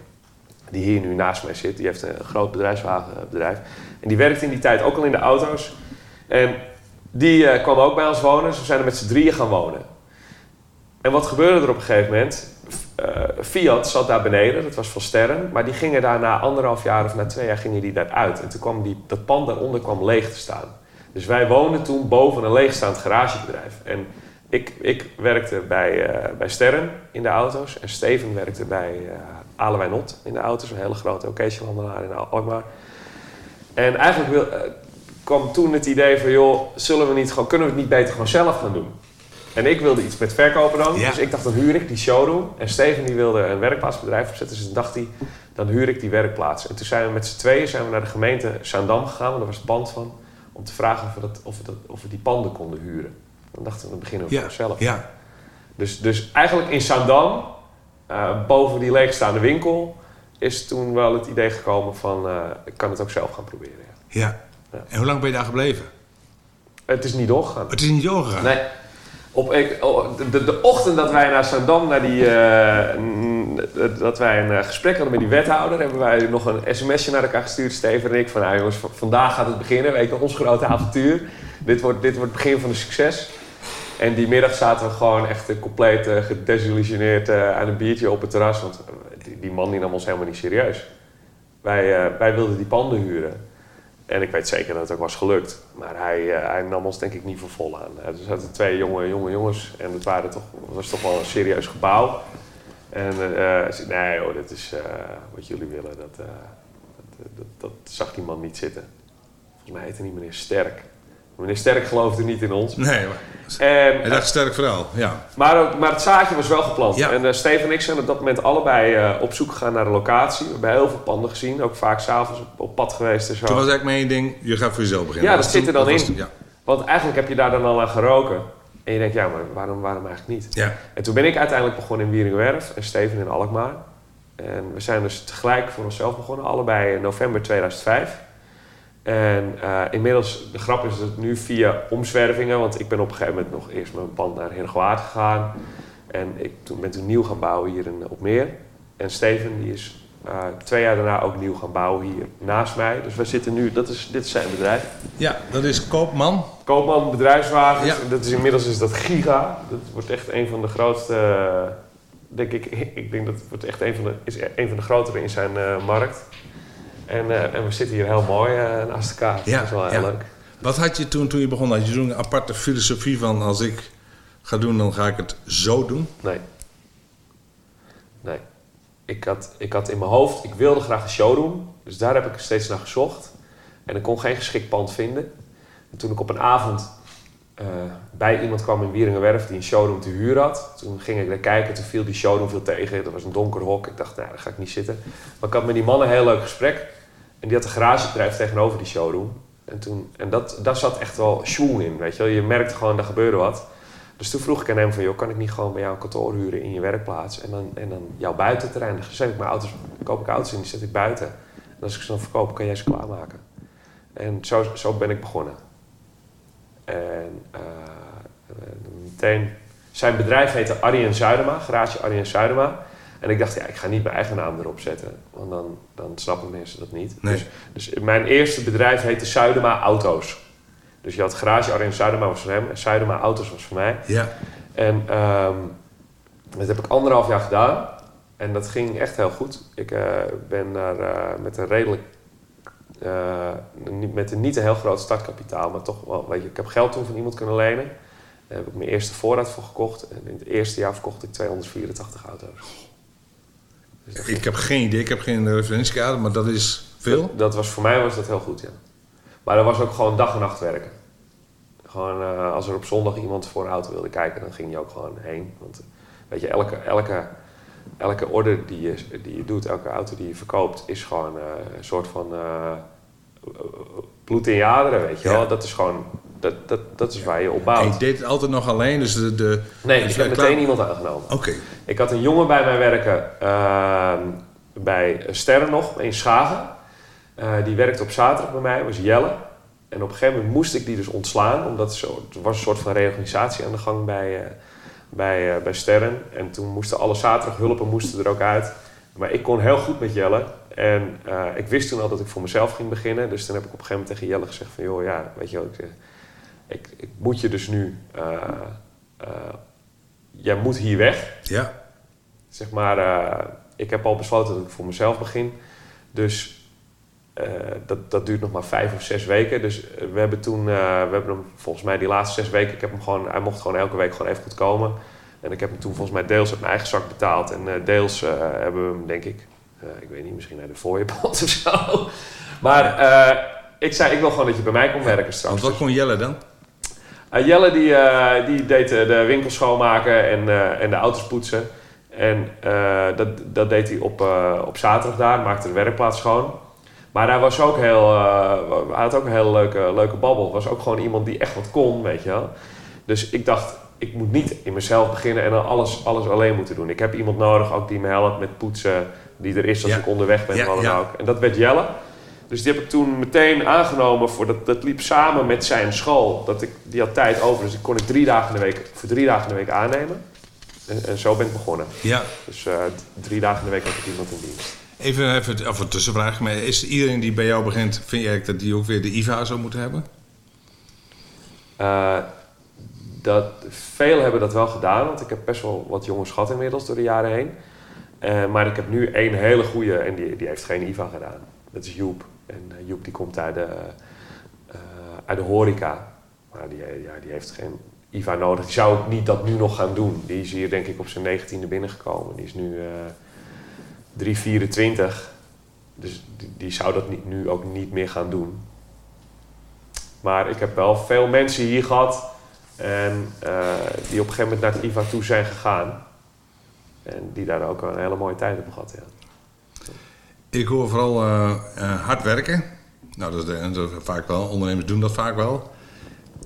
Die hier nu naast mij zit. Die heeft een groot bedrijfswagenbedrijf. En die werkte in die tijd ook al in de auto's. En die kwam ook bij ons wonen. Dus we zijn er met z'n drieën gaan wonen. En wat gebeurde er op een gegeven moment? Eh, Fiat zat daar beneden, dat was van Sterren. Maar die gingen daar na anderhalf jaar of na twee jaar gingen die daaruit. En toen kwam die, dat pand daaronder kwam leeg te staan. Dus wij woonden toen boven een leegstaand garagebedrijf. En ik, ik werkte bij, eh, bij Sterren in de auto's. En Steven werkte bij uh, in de auto's. Een hele grote occasionhandelaar in Alkmaar. En eigenlijk wil, kwam toen het idee van... joh, zullen we niet gewoon, kunnen we het niet beter gewoon zelf gaan doen? En ik wilde iets met verkopen dan. Ja. Dus ik dacht, dan huur ik die showroom. En Steven die wilde een werkplaatsbedrijf opzetten. Dus toen dacht hij, dan huur ik die werkplaats. En toen zijn we met z'n tweeën zijn we naar de gemeente Zaandam gegaan. Want daar was het pand van. Om te vragen of we, dat, of we, dat, of we die panden konden huren. Dan dachten we, dan beginnen we Ja, onszelf. ja. Dus, dus eigenlijk in Zaandam, eh, boven die leegstaande winkel... is toen wel het idee gekomen van... eh, ik kan het ook zelf gaan proberen. ja. ja. Ja. En hoe lang ben je daar gebleven? Het is niet doorgegaan. Het is niet doorgegaan. Nee. Op, oh, de, de, ochtend dat wij naar Zandam, naar die, eh, dat wij een eh, gesprek hadden met die wethouder, hebben wij nog een sms'je naar elkaar gestuurd, Steven en ik, van nou jongens, vandaag gaat het beginnen, weet ons grote avontuur. Dit wordt, dit wordt het begin van een succes. En die middag zaten we gewoon echt compleet eh, gedesillusioneerd aan een biertje op het terras, want die, die man die nam ons helemaal niet serieus. Wij, wij wilden die panden huren. En ik weet zeker dat het ook was gelukt. Maar hij, eh, hij nam ons denk ik niet voor vol aan. Er zaten twee jonge, jonge jongens en het, waren toch, was toch wel een serieus gebouw. En hij zei, nee hoor, dit is eh, wat jullie willen. Dat, dat, dat, dat zag die man niet zitten. Volgens mij heette die meneer Sterk. Meneer Sterk geloofde niet in ons. Nee, maar En, hij dacht sterk verhaal. Ja. maar, ook- maar het zaadje was wel geplant. Ja. En eh, Steven en ik zijn op dat moment allebei eh, op zoek gegaan naar de locatie. We hebben heel veel panden gezien. Ook vaak s'avonds op, op pad geweest en zo. Toen was eigenlijk mijn één ding, je gaat voor jezelf beginnen. Ja, was dat zit er dan in. Ja. Want eigenlijk heb je daar dan al aan geroken. En je denkt, ja, maar waarom, waarom eigenlijk niet? ja. En toen ben ik uiteindelijk begonnen in Wieringenwerf en Steven in Alkmaar. En we zijn dus tegelijk voor onszelf begonnen, allebei in november 2005. En eh, inmiddels, de grap is dat nu via omzwervingen, want ik ben op een gegeven moment nog eerst met mijn pand naar Heergewaard gegaan. En ik toen, ben toen nieuw gaan bouwen hier in Opmeer. en Steven die is eh, twee jaar daarna ook nieuw gaan bouwen hier naast mij. Dus we zitten nu, dat is, dit is zijn bedrijf. Ja, dat is Koopman. Koopman Bedrijfswagens. Ja. Dat is inmiddels is dat Giga. Dat wordt echt een van de grootste. denk ik, [LAUGHS] ik denk dat het wordt echt een van de, is een van de grotere in zijn eh, markt. En, eh, en we zitten hier heel mooi eh, naast elkaar. Ja, dat is wel heel ja. leuk. Wat had je toen, toen je begon? Had je toen een aparte filosofie van als ik ga doen, dan ga ik het zo doen? Nee. Nee. Ik had, ik had in mijn hoofd, ik wilde graag een showroom. Dus daar heb ik steeds naar gezocht. En ik kon geen geschikt pand vinden. En toen ik op een avond eh, bij iemand kwam in Wieringenwerf die een showroom te huur had. Toen ging ik daar kijken, toen viel die showroom veel tegen. Dat was een donker hok. Ik dacht, nou, daar ga ik niet zitten. Maar ik had met die man een heel leuk gesprek. En die had een garagebedrijf tegenover die showroom. En, toen, en dat, daar zat echt wel schwung in, weet je wel. Je merkte gewoon, daar gebeurde wat. Dus toen vroeg ik aan hem van, joh, kan ik niet gewoon bij jou een kantoor huren in je werkplaats? En dan, en dan jouw buitenterrein. Dan zet ik mijn auto's, koop ik auto's in, die zet ik buiten. En als ik ze dan verkoop, kan jij ze klaarmaken. En zo, zo ben ik begonnen. En eh, meteen... Zijn bedrijf heette Arjen Zuidema, garage Arjen Zuidema. En ik dacht, ja, ik ga niet mijn eigen naam erop zetten. Want dan, dan snappen mensen dat niet. Nee. Dus, dus mijn eerste bedrijf heette Zuidema Auto's. Dus je had garage Arjen Zuidema was voor hem en Zuidema Auto's was voor mij. Ja. En ehm, dat heb ik anderhalf jaar gedaan. En dat ging echt heel goed. Ik eh, ben daar eh, met een redelijk... eh, niet- met een niet een heel groot startkapitaal, maar toch wel... Weet je, ik heb geld toen van iemand kunnen lenen. Daar heb ik mijn eerste voorraad voor gekocht. En in het eerste jaar verkocht ik 284 auto's. Ik heb geen idee, ik heb geen referentiekader, maar dat is veel. Dat, dat was, voor mij was dat heel goed, ja. Maar dat was ook gewoon dag en nacht werken. Gewoon, eh, als er op zondag iemand voor een auto wilde kijken, dan ging je ook gewoon heen. Want eh, weet je, elke, elke, elke order die je, die je doet, elke auto die je verkoopt, is gewoon eh, een soort van eh, bloed in je aderen, weet je Ja. wel. Dat is gewoon, dat, dat, dat is waar je op En bouwt. je deed het altijd nog alleen, dus de... de Nee, ik heb klaar- meteen iemand aangenomen. Oké, Ik had een jongen bij mij werken ehm, bij Sterren nog in Schagen. Eh, die werkte op zaterdag bij mij, was Jelle. En op een gegeven moment moest ik die dus ontslaan, omdat zo, er was een soort van reorganisatie aan de gang bij, eh, bij, eh, bij Sterren. En toen moesten alle zaterdaghulpen moesten er ook uit. Maar ik kon heel goed met Jelle. En ik wist toen al dat ik voor mezelf ging beginnen. Dus toen heb ik op een gegeven moment tegen Jelle gezegd van... joh, ja, weet je wel, ik, ik, ik moet je dus nu... eh, eh, jij moet hier weg. ja. Zeg maar, eh, ik heb al besloten dat ik voor mezelf begin. Dus dat, dat duurt nog maar vijf of zes weken. Dus we hebben toen, we hebben hem volgens mij die laatste zes weken, ik heb hem gewoon, hij mocht gewoon elke week gewoon even goed komen. En ik heb hem toen volgens mij deels uit mijn eigen zak betaald. En deels hebben we hem, denk ik, ik weet niet, misschien naar de fooiepot [LAUGHS] of zo. Maar ik zei, ik wil gewoon dat je bij mij komt werken straks. Want wat kon Jelle dan? Uh, Jelle die, eh, die deed eh, de winkel schoonmaken en, eh, en de auto's poetsen. En eh, dat, dat deed hij op, eh, op zaterdag daar, maakte de werkplaats schoon. Maar hij was ook heel, eh, hij had ook een hele leuke, leuke babbel. Was ook gewoon iemand die echt wat kon, weet je wel. Dus ik dacht, ik moet niet in mezelf beginnen en dan alles, alles alleen moeten doen. Ik heb iemand nodig ook die me helpt met poetsen, die er is als Ja. ik onderweg ben Ja, ja. ook. En dat werd Jelle. Dus die heb ik toen meteen aangenomen. Voor dat, dat liep samen met zijn school. Dat ik, die had tijd over, dus ik kon ik drie dagen in de week, voor drie dagen in de week aannemen. En, en zo ben ik begonnen. Ja. Dus eh, drie dagen in de week had ik iemand in dienst. Even, even of een tussenvraag, maar is iedereen die bij jou begint, vind jij dat die ook weer de IVA zou moeten hebben? Eh, dat, veel hebben dat wel gedaan, want ik heb best wel wat jongens gehad inmiddels door de jaren heen. Eh, maar ik heb nu één hele goede en die, die heeft geen IVA gedaan. Dat is Joep. En eh, Joep die komt uit de, eh, uit de horeca. Maar die, eh, ja, die heeft geen IVA nodig. Die zou ook niet dat nu nog gaan doen. Die is hier denk ik op zijn negentiende binnengekomen. Die is nu eh 324. Dus die, die zou dat niet, nu ook niet meer gaan doen. Maar ik heb wel veel mensen hier gehad en, die op een gegeven moment naar het IVA toe zijn gegaan. En die daar ook een hele mooie tijd hebben gehad. Ja. Ik hoor vooral eh, eh, hard werken. Nou, dat is, de- vaak wel. Ondernemers doen dat vaak wel.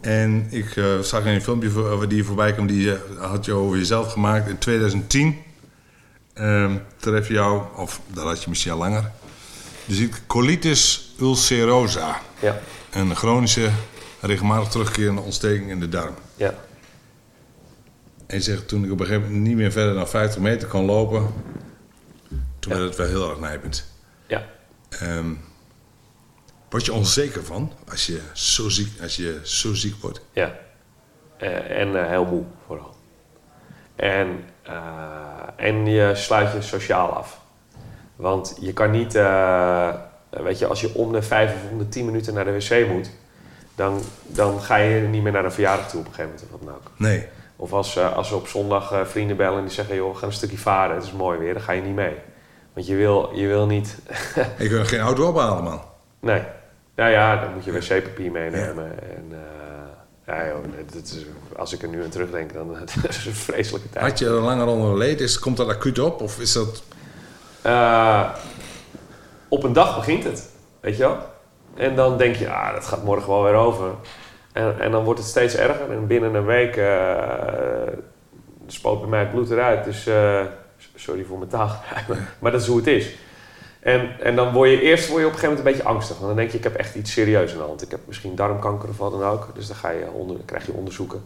En ik eh, zag in een filmpje voor, die voorbij kwam, die had je over jezelf gemaakt in 2010. Ehm tref je jou, of dat had je misschien al langer. Je ziet colitis ulcerosa. Ja, Een chronische, regelmatig terugkerende ontsteking in de darm. ja, En je zegt, toen ik op een gegeven moment niet meer verder dan 50 meter kon lopen, Toen werd het wel heel erg nijpend. Ja. Ehm, word je onzeker van als je zo ziek, als je zo ziek wordt? Ja. Eh, en eh, heel moe vooral. En, eh, en je sluit je sociaal af. Want je kan niet, weet je, als je om de vijf of om de tien minuten naar de wc moet, dan, dan ga je niet meer naar een verjaardag toe op een gegeven moment of wat dan ook. Nee. Of als, als we op zondag vrienden bellen en die zeggen, joh, we gaan een stukje varen, het is mooi weer, dan ga je niet mee. Want je wil, je wil niet, [LAUGHS] Ik wil geen auto ophalen, man. nee. Nou ja, dan moet je wc-papier meenemen. En, eh, ja, joh, het is, als ik er nu aan terugdenk, dan [LAUGHS] het is een vreselijke tijd. Had je er langer onder geleden? Is, komt dat acuut op? Of is dat... Eh, op een dag begint het, weet je wel? En dan denk je, ah, dat gaat morgen wel weer over. En, en dan wordt het steeds erger. En binnen een week uh, spoot bij mij het bloed eruit. Dus sorry voor mijn taal, [LAUGHS] maar dat is hoe het is. En, en dan word je eerst word je op een gegeven moment een beetje angstig. Want dan denk je, ik heb echt iets serieus aan de hand. Ik heb misschien darmkanker of wat dan ook. Dus dan ga je onder, krijg je onderzoeken.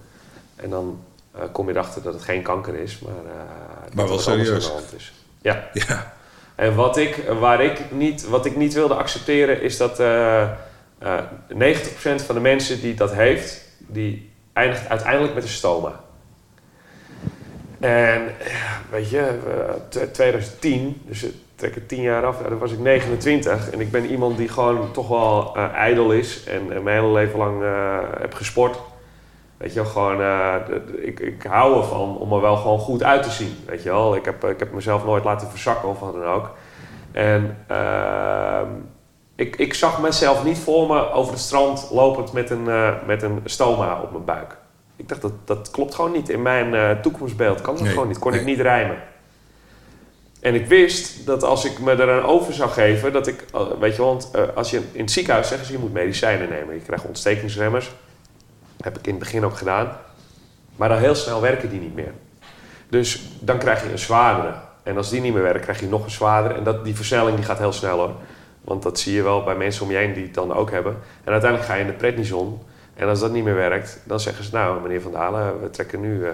En dan eh, kom je erachter dat het geen kanker is, maar, uh, Maar wel er serieus. aan de hand is. Ja. Ja. En wat ik, waar ik, niet, wat ik niet wilde accepteren is dat eh eh 90% van de mensen die dat heeft, die eindigt uiteindelijk met een stoma. En ja, weet je, eh, t- 2010, dus het 10 jaar af, dan was ik 29. En ik ben iemand die gewoon toch wel eh ijdel is en eh, mijn hele leven lang eh, heb gesport. Weet je wel, gewoon, eh, ik, ik hou ervan om er wel gewoon goed uit te zien. Weet je wel, ik heb, ik heb mezelf nooit laten verzakken of wat dan ook. En ehm, ik, ik zag mezelf niet voor me over het strand lopend met een, eh, met een stoma op mijn buik. Ik dacht, dat, dat klopt gewoon niet. In mijn eh, toekomstbeeld kan dat Nee, gewoon niet. Kon ik niet rijmen. En ik wist dat als ik me er aan over zou geven, dat ik, eh, weet je, want eh, als je in het ziekenhuis zeggen ze je moet medicijnen nemen, je krijgt ontstekingsremmers. Heb ik in het begin ook gedaan. Maar dan heel snel werken die niet meer. Dus dan krijg je een zwaardere. En als die niet meer werkt, krijg je nog een zwaardere. En dat, die versnelling die gaat heel snel hoor. Want dat zie je wel bij mensen om je heen die het dan ook hebben. En uiteindelijk ga je in de prednison. En als dat niet meer werkt, dan zeggen ze... Nou, meneer Van Dalen, we trekken nu eh,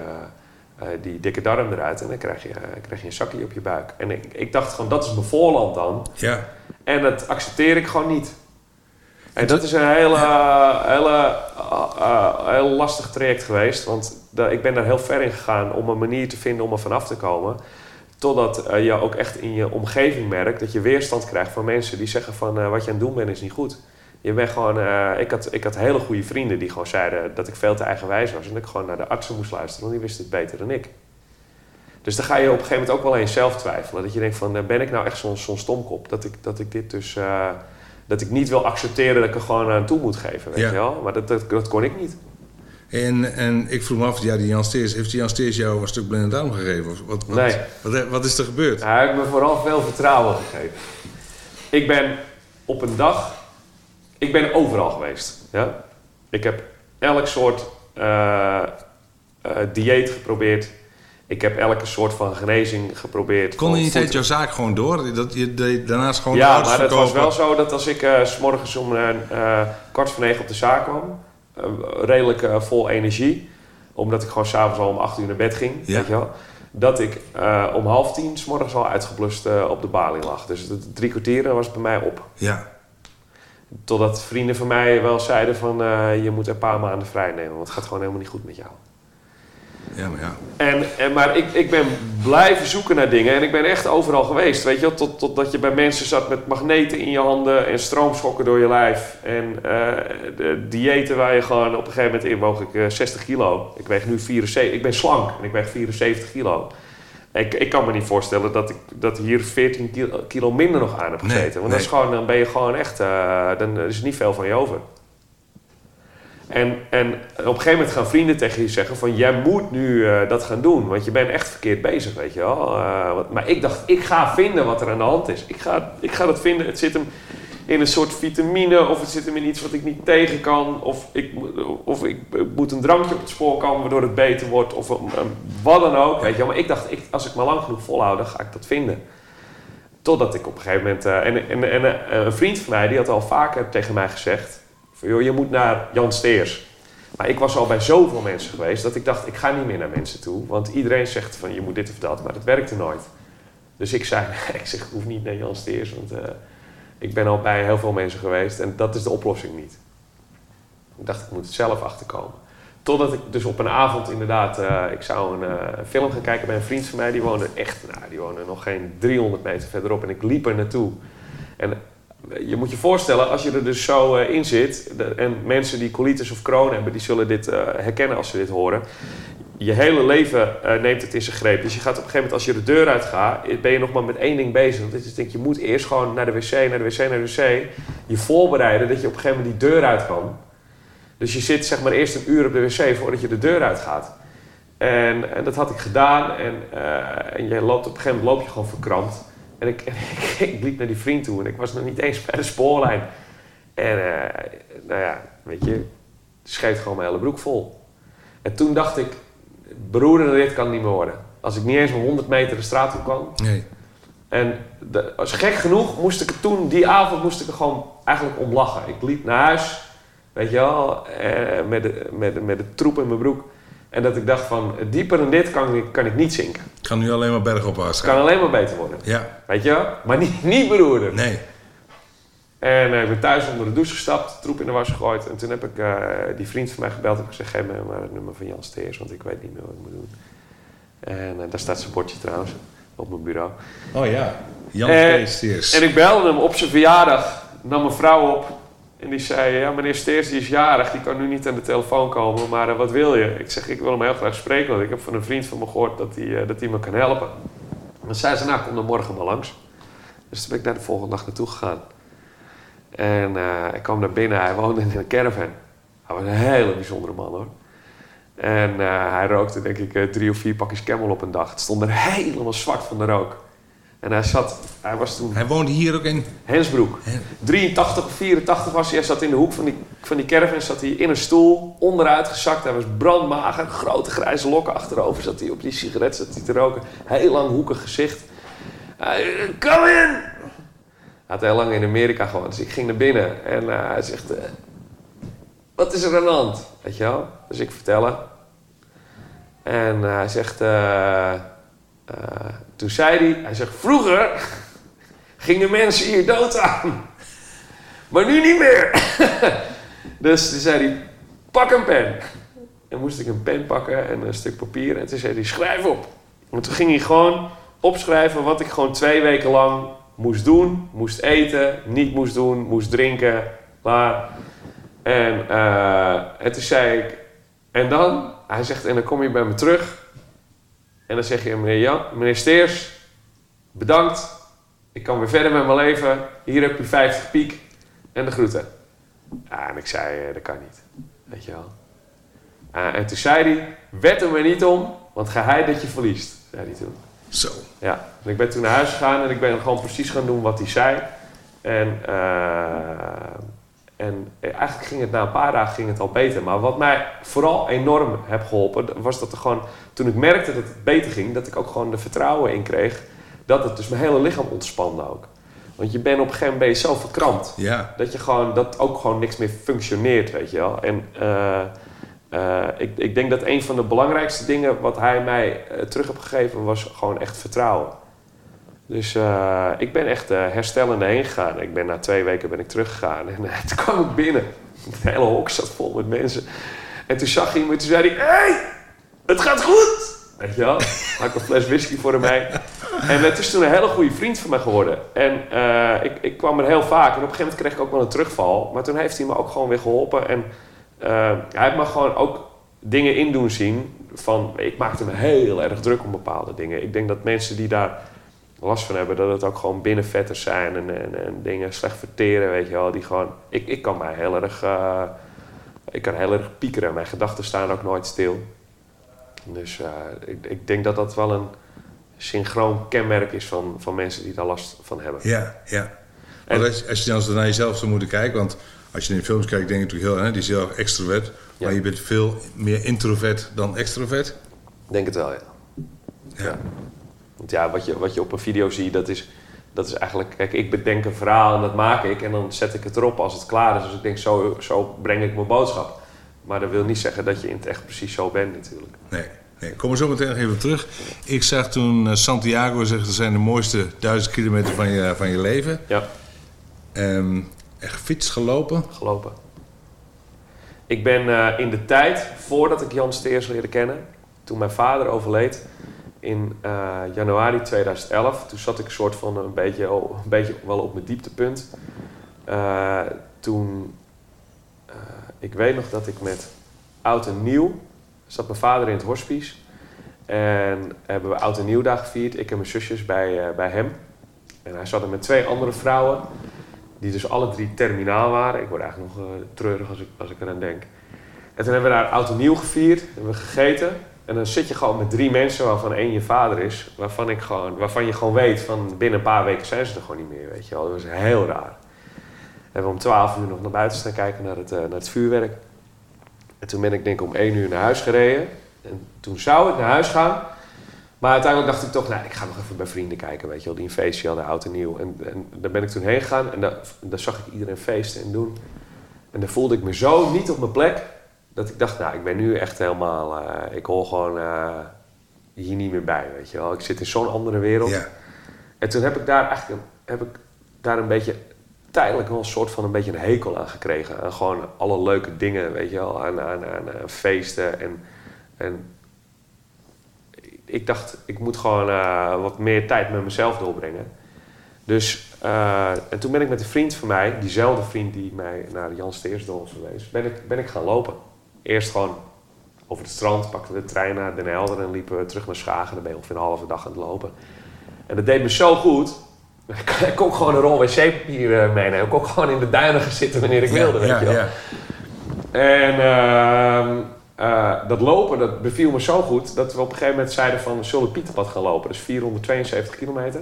eh, die dikke darm eruit. En dan krijg je, eh, krijg je een zakje op je buik. En ik, ik dacht gewoon, dat is mijn voorland dan. Ja. En dat accepteer ik gewoon niet. En dat is een hele, hele, heel lastig traject geweest. Want ik ben daar heel ver in gegaan om een manier te vinden om er vanaf te komen. Totdat je ook echt in je omgeving merkt dat je weerstand krijgt van mensen die zeggen van wat je aan het doen bent is niet goed. Je bent gewoon, eh, ik, had, ik had hele goede vrienden die gewoon zeiden dat ik veel te eigenwijs was. En dat ik gewoon naar de artsen moest luisteren, want die wisten het beter dan ik. Dus dan ga je op een gegeven moment ook wel eens zelf twijfelen. Dat je denkt van, eh, ben ik nou echt zo'n zo'n stomkop? Dat ik, dat ik dit dus, eh, dat ik niet wil accepteren dat ik er gewoon aan toe moet geven, weet Ja. je wel? Maar dat, dat, dat kon ik niet. En, en ik vroeg me af, ja, die Jan Steers, heeft die Jan Steers jou een stuk blinde darm gegeven? Of wat, wat, Nee. wat, wat is er gebeurd? Hij heeft me vooral veel vertrouwen gegeven. Ik ben op een dag, ik ben overal geweest. Ja? Ik heb elk soort eh, eh, dieet geprobeerd. Ik heb elke soort van genezing geprobeerd. Kon die Van tijd jouw zaak gewoon door? Dat je deed daarnaast gewoon Ja, maar het was wel zo dat als ik eh, s s'morgens om eh, kwart voor negen op de zaak kwam, redelijk vol energie, omdat ik gewoon s'avonds al om acht uur naar bed ging, Ja. weet je wel, dat ik om half tien s'morgens al uitgeblust op de balie lag. Dus de drie kwartieren was bij mij op. Ja. Totdat vrienden van mij wel zeiden van, eh, je moet een paar maanden vrij nemen, want het gaat gewoon helemaal niet goed met jou. Ja, maar ja. En, en, maar ik, ik ben blijven zoeken naar dingen en ik ben echt overal geweest. Weet je wel, tot, totdat je bij mensen zat met magneten in je handen en stroomschokken door je lijf. En eh, de diëten waar je gewoon op een gegeven moment in woog ik eh, 60 kilo. Ik weeg nu 74, ik ben slank en ik weeg 74 kilo. Ik, ik kan me niet voorstellen dat ik dat hier 14 kilo, kilo minder nog aan heb Nee, gezeten. Want dat is gewoon, dan ben je gewoon echt, eh, dan is er niet veel van je over. En, en op een gegeven moment gaan vrienden tegen je zeggen van... jij moet nu eh, dat gaan doen, want je bent echt verkeerd bezig, weet je wel. Eh, maar ik dacht, ik ga vinden wat er aan de hand is. Ik ga, ik ga dat vinden. Het zit hem in een soort vitamine... of het zit hem in iets wat ik niet tegen kan... of ik, of ik, moet een drankje op het spoor komen waardoor het beter wordt... of wat dan ook, weet je. Maar ik dacht, als ik maar lang genoeg volhoud, dan ga ik dat vinden. Totdat ik op een gegeven moment... eh, en en, en eh, een vriend van mij, die had al vaker tegen mij gezegd... Van, joh, je moet naar Jan Steers. Maar ik was al bij zoveel mensen geweest dat ik dacht, ik ga niet meer naar mensen toe. Want iedereen zegt van je moet dit of dat, maar dat werkte nooit. Dus ik zei, [LAUGHS] ik zeg, hoef niet naar Jan Steers, want eh, ik ben al bij heel veel mensen geweest en dat is de oplossing niet. Ik dacht, ik moet het zelf achterkomen. Totdat ik dus op een avond inderdaad, eh, ik zou een uh, film gaan kijken bij een vriend van mij. Die woonde echt, nou, die woonde nog geen 300 meter verderop. En ik liep er naartoe. En je moet je voorstellen, als je er dus zo in zit... En mensen die colitis of Crohn hebben, die zullen dit herkennen als ze dit horen. Je hele leven neemt het in zijn greep. Dus je gaat op een gegeven moment, als je de deur uitgaat... ben je nog maar met één ding bezig. Want je denkt, je moet eerst gewoon naar de wc, naar de wc, naar de wc. Je voorbereiden dat je op een gegeven moment die deur uit kan... Dus je zit zeg maar eerst een uur op de wc voordat je de deur uitgaat. En, en dat had ik gedaan. En, uh, en je loopt, op een gegeven moment loop je gewoon verkrampt. En ik, [LAUGHS] en ik, liep naar die vriend toe en ik was nog niet eens bij de spoorlijn. En uh, nou ja, weet je, scheet gewoon mijn hele broek vol. En toen dacht ik, beroerde dit kan niet meer worden. Als ik niet eens maar 100 meter de straat op kan. Nee. En de, als gek genoeg moest ik er toen, die avond moest ik er gewoon eigenlijk om lachen. Ik liep naar huis Weet je wel, eh, met, de, met, met de troep in mijn broek. En dat ik dacht van, dieper dan dit kan ik, kan ik niet zinken. Het kan nu alleen maar bergopwaarts gaan. Het kan alleen maar beter worden. Ja. Weet je wel? Maar niet, niet beroerder. Nee. En uh, ik ben thuis onder de douche gestapt, troep in de was gegooid. En toen heb ik uh, die vriend van mij gebeld en gezegd... geef me maar het nummer van Jan Steers, want ik weet niet meer wat ik moet doen. En uh, daar staat zijn bordje trouwens, op mijn bureau. Oh ja, Jan Steers. En ik belde hem op zijn verjaardag, nam mijn vrouw op... En die zei, ja meneer Steers die is jarig, die kan nu niet aan de telefoon komen, maar uh, wat wil je? Ik zeg, ik wil hem heel graag spreken, want ik heb van een vriend van me gehoord dat hij, dat hij me kan helpen. Dan zei ze, nou kom dan morgen maar langs. Dus toen ben ik daar de volgende dag naartoe gegaan. En uh, ik kwam naar binnen, hij woonde in een caravan. Hij was een hele bijzondere man hoor. En hij rookte denk ik drie of vier pakjes Camel op een dag. Het stond er helemaal zwart van de rook. En hij zat, hij was toen... Hij woonde hier ook in? Hensbroek. 83 of 84 was hij. Hij zat in de hoek van die, van die caravan, zat hij in een stoel, onderuit gezakt. Hij was brandmager, grote grijze lokken achterover. Zat hij op die sigaret zat hij te roken. Heel lang hoekig gezicht. Kom in! Had heel lang in Amerika gewoond, dus ik ging naar binnen. En uh, hij zegt, uh, wat is er aan de hand? Weet je wel? Dus ik vertellen. En uh, hij zegt... Toen zei hij, hij zegt, vroeger [LAUGHS] gingen mensen hier dood aan. Maar nu niet meer. [LAUGHS] dus toen zei hij, pak een pen. En moest ik een pen pakken en een stuk papier. En toen zei hij, schrijf op. En toen ging hij gewoon opschrijven wat ik gewoon twee weken lang moest doen. Moest eten, niet moest doen, moest drinken. Klaar. En, uh, en toen zei ik, en dan? Hij zegt, en dan kom je bij me terug. En dan zeg je, meneer, Jan, meneer Steers, bedankt. Ik kan weer verder met mijn leven. Hier heb je 50 piek en de groeten. En ik zei, eh, dat kan niet. Weet je wel. Uh, en toen zei hij, wet er maar niet om, want geheid dat je verliest, zei hij toen. Zo. Ja, en ik ben toen naar huis gegaan en ik ben gewoon precies gaan doen wat hij zei. En, uh, en eigenlijk ging het na een paar dagen ging het al beter. Maar wat mij vooral enorm heb geholpen, was dat er gewoon, toen ik merkte dat het beter ging, dat ik ook gewoon de vertrouwen in kreeg dat het dus mijn hele lichaam ontspande ook. Want je bent op een gegeven moment zo verkrampt. Ja. Dat je gewoon, dat ook gewoon niks meer functioneert, weet je wel. En uh, uh, ik, ik denk dat een van de belangrijkste dingen wat hij mij uh, terug heeft gegeven, was gewoon echt vertrouwen. Dus ik ben echt herstellende heen gegaan. Ik ben na twee weken ben ik teruggegaan en [LAUGHS] toen kwam ik binnen. Het hele hok zat vol met mensen. En toen zag hij me, toen zei hij, hey, het gaat goed! Weet je wel? [LAUGHS] Ik een fles whisky voor hem En het is toen een hele goede vriend van mij geworden. En ik, ik kwam er heel vaak. En op een gegeven moment kreeg ik ook wel een terugval. Maar toen heeft hij me ook gewoon weer geholpen. En hij heeft me gewoon ook dingen in doen zien. Van, ik maakte me heel erg druk om bepaalde dingen. Ik denk dat mensen die daar last van hebben, dat het ook gewoon binnenvetters zijn. En, en, en dingen slecht verteren, weet je wel. Die gewoon, ik, ik kan mij heel erg... Uh, ik kan heel erg piekeren. Mijn gedachten staan ook nooit stil. Dus uh, ik, ik, denk dat dat wel een synchroon kenmerk is van, van mensen die daar last van hebben. Ja, ja. En, als, als, je dan naar jezelf zou moeten kijken, want als je in films kijkt, denk je natuurlijk heel, hè, die is heel extrovert, ja. maar je bent veel meer introvert dan extrovert. Denk het wel, ja. Ja. ja. Want ja, wat je, wat je op een video ziet, dat is, dat is eigenlijk... Kijk, ik bedenk een verhaal en dat maak ik en dan zet ik het erop als het klaar is. Dus ik denk, zo, zo breng ik mijn boodschap. Maar dat wil niet zeggen dat je in het echt precies zo bent natuurlijk. Nee, Nee, kom er zo meteen nog even op terug. Ik zag toen eh, Santiago zeggen, dat zijn de mooiste duizend kilometer van je, van je leven. Ja, Ehm gefietst, gelopen. gelopen. Ik ben eh, in de tijd, voordat ik Jan Steers leerde kennen, toen mijn vader overleed in eh, januari 2011, toen zat ik soort van een beetje, een beetje wel op mijn dieptepunt. Eh, toen, ik weet nog dat ik met oud en nieuw, zat mijn vader in het hospice. En hebben we oud en nieuw daar gevierd, ik en mijn zusjes bij, bij hem. En hij zat er met twee andere vrouwen, die dus alle drie terminaal waren. Ik word eigenlijk nog eh, treurig als ik, als ik eraan denk. En toen hebben we daar oud en nieuw gevierd, hebben we gegeten. En dan zit je gewoon met drie mensen waarvan één je vader is. Waarvan, ik gewoon, waarvan je gewoon weet van binnen een paar weken zijn ze er gewoon niet meer. Weet je wel. Dat was heel raar. Hebben we om 12 uur nog naar buiten staan kijken naar het, eh, naar het vuurwerk. En toen ben ik denk ik om 1 uur naar huis gereden. En toen zou ik naar huis gaan. Maar uiteindelijk dacht ik toch, nou, ik ga nog even bij vrienden kijken, weet je wel, die een feestje hadden, oud en nieuw. En, en daar ben ik toen heen gegaan en daar, daar zag ik iedereen feesten en doen. En daar voelde ik me zo niet op mijn plek, dat ik dacht, nou, ik ben nu echt helemaal, eh, ik hoor gewoon eh, hier niet meer bij, weet je wel. Ik zit in zo'n andere wereld. Ja. En toen heb ik daar eigenlijk heb ik daar een beetje tijdelijk wel een soort van een beetje een hekel aan gekregen. Aan gewoon alle leuke dingen, weet je wel, aan, aan, aan, aan feesten. En, en ik dacht, ik moet gewoon eh, wat meer tijd met mezelf doorbrengen. Dus, eh, en toen ben ik met een vriend van mij, diezelfde vriend die mij naar Jan Steersdol is geweest, ben ik, ben ik gaan lopen. Eerst gewoon over het strand, pakten we de trein naar Den Helder en liepen we terug naar Schagen. Dan ben je ongeveer een halve dag aan het lopen. En dat deed me zo goed. [LAUGHS] Ik kon gewoon een rol wc-papier eh, meenemen. Ik kon gewoon in de duinen gaan zitten wanneer ik wilde, weet ja, je wel. ja. En ehm, eh, dat lopen, dat beviel me zo goed dat we op een gegeven moment zeiden van we zullen Pieterpad gaan lopen. Dat is 472 kilometer.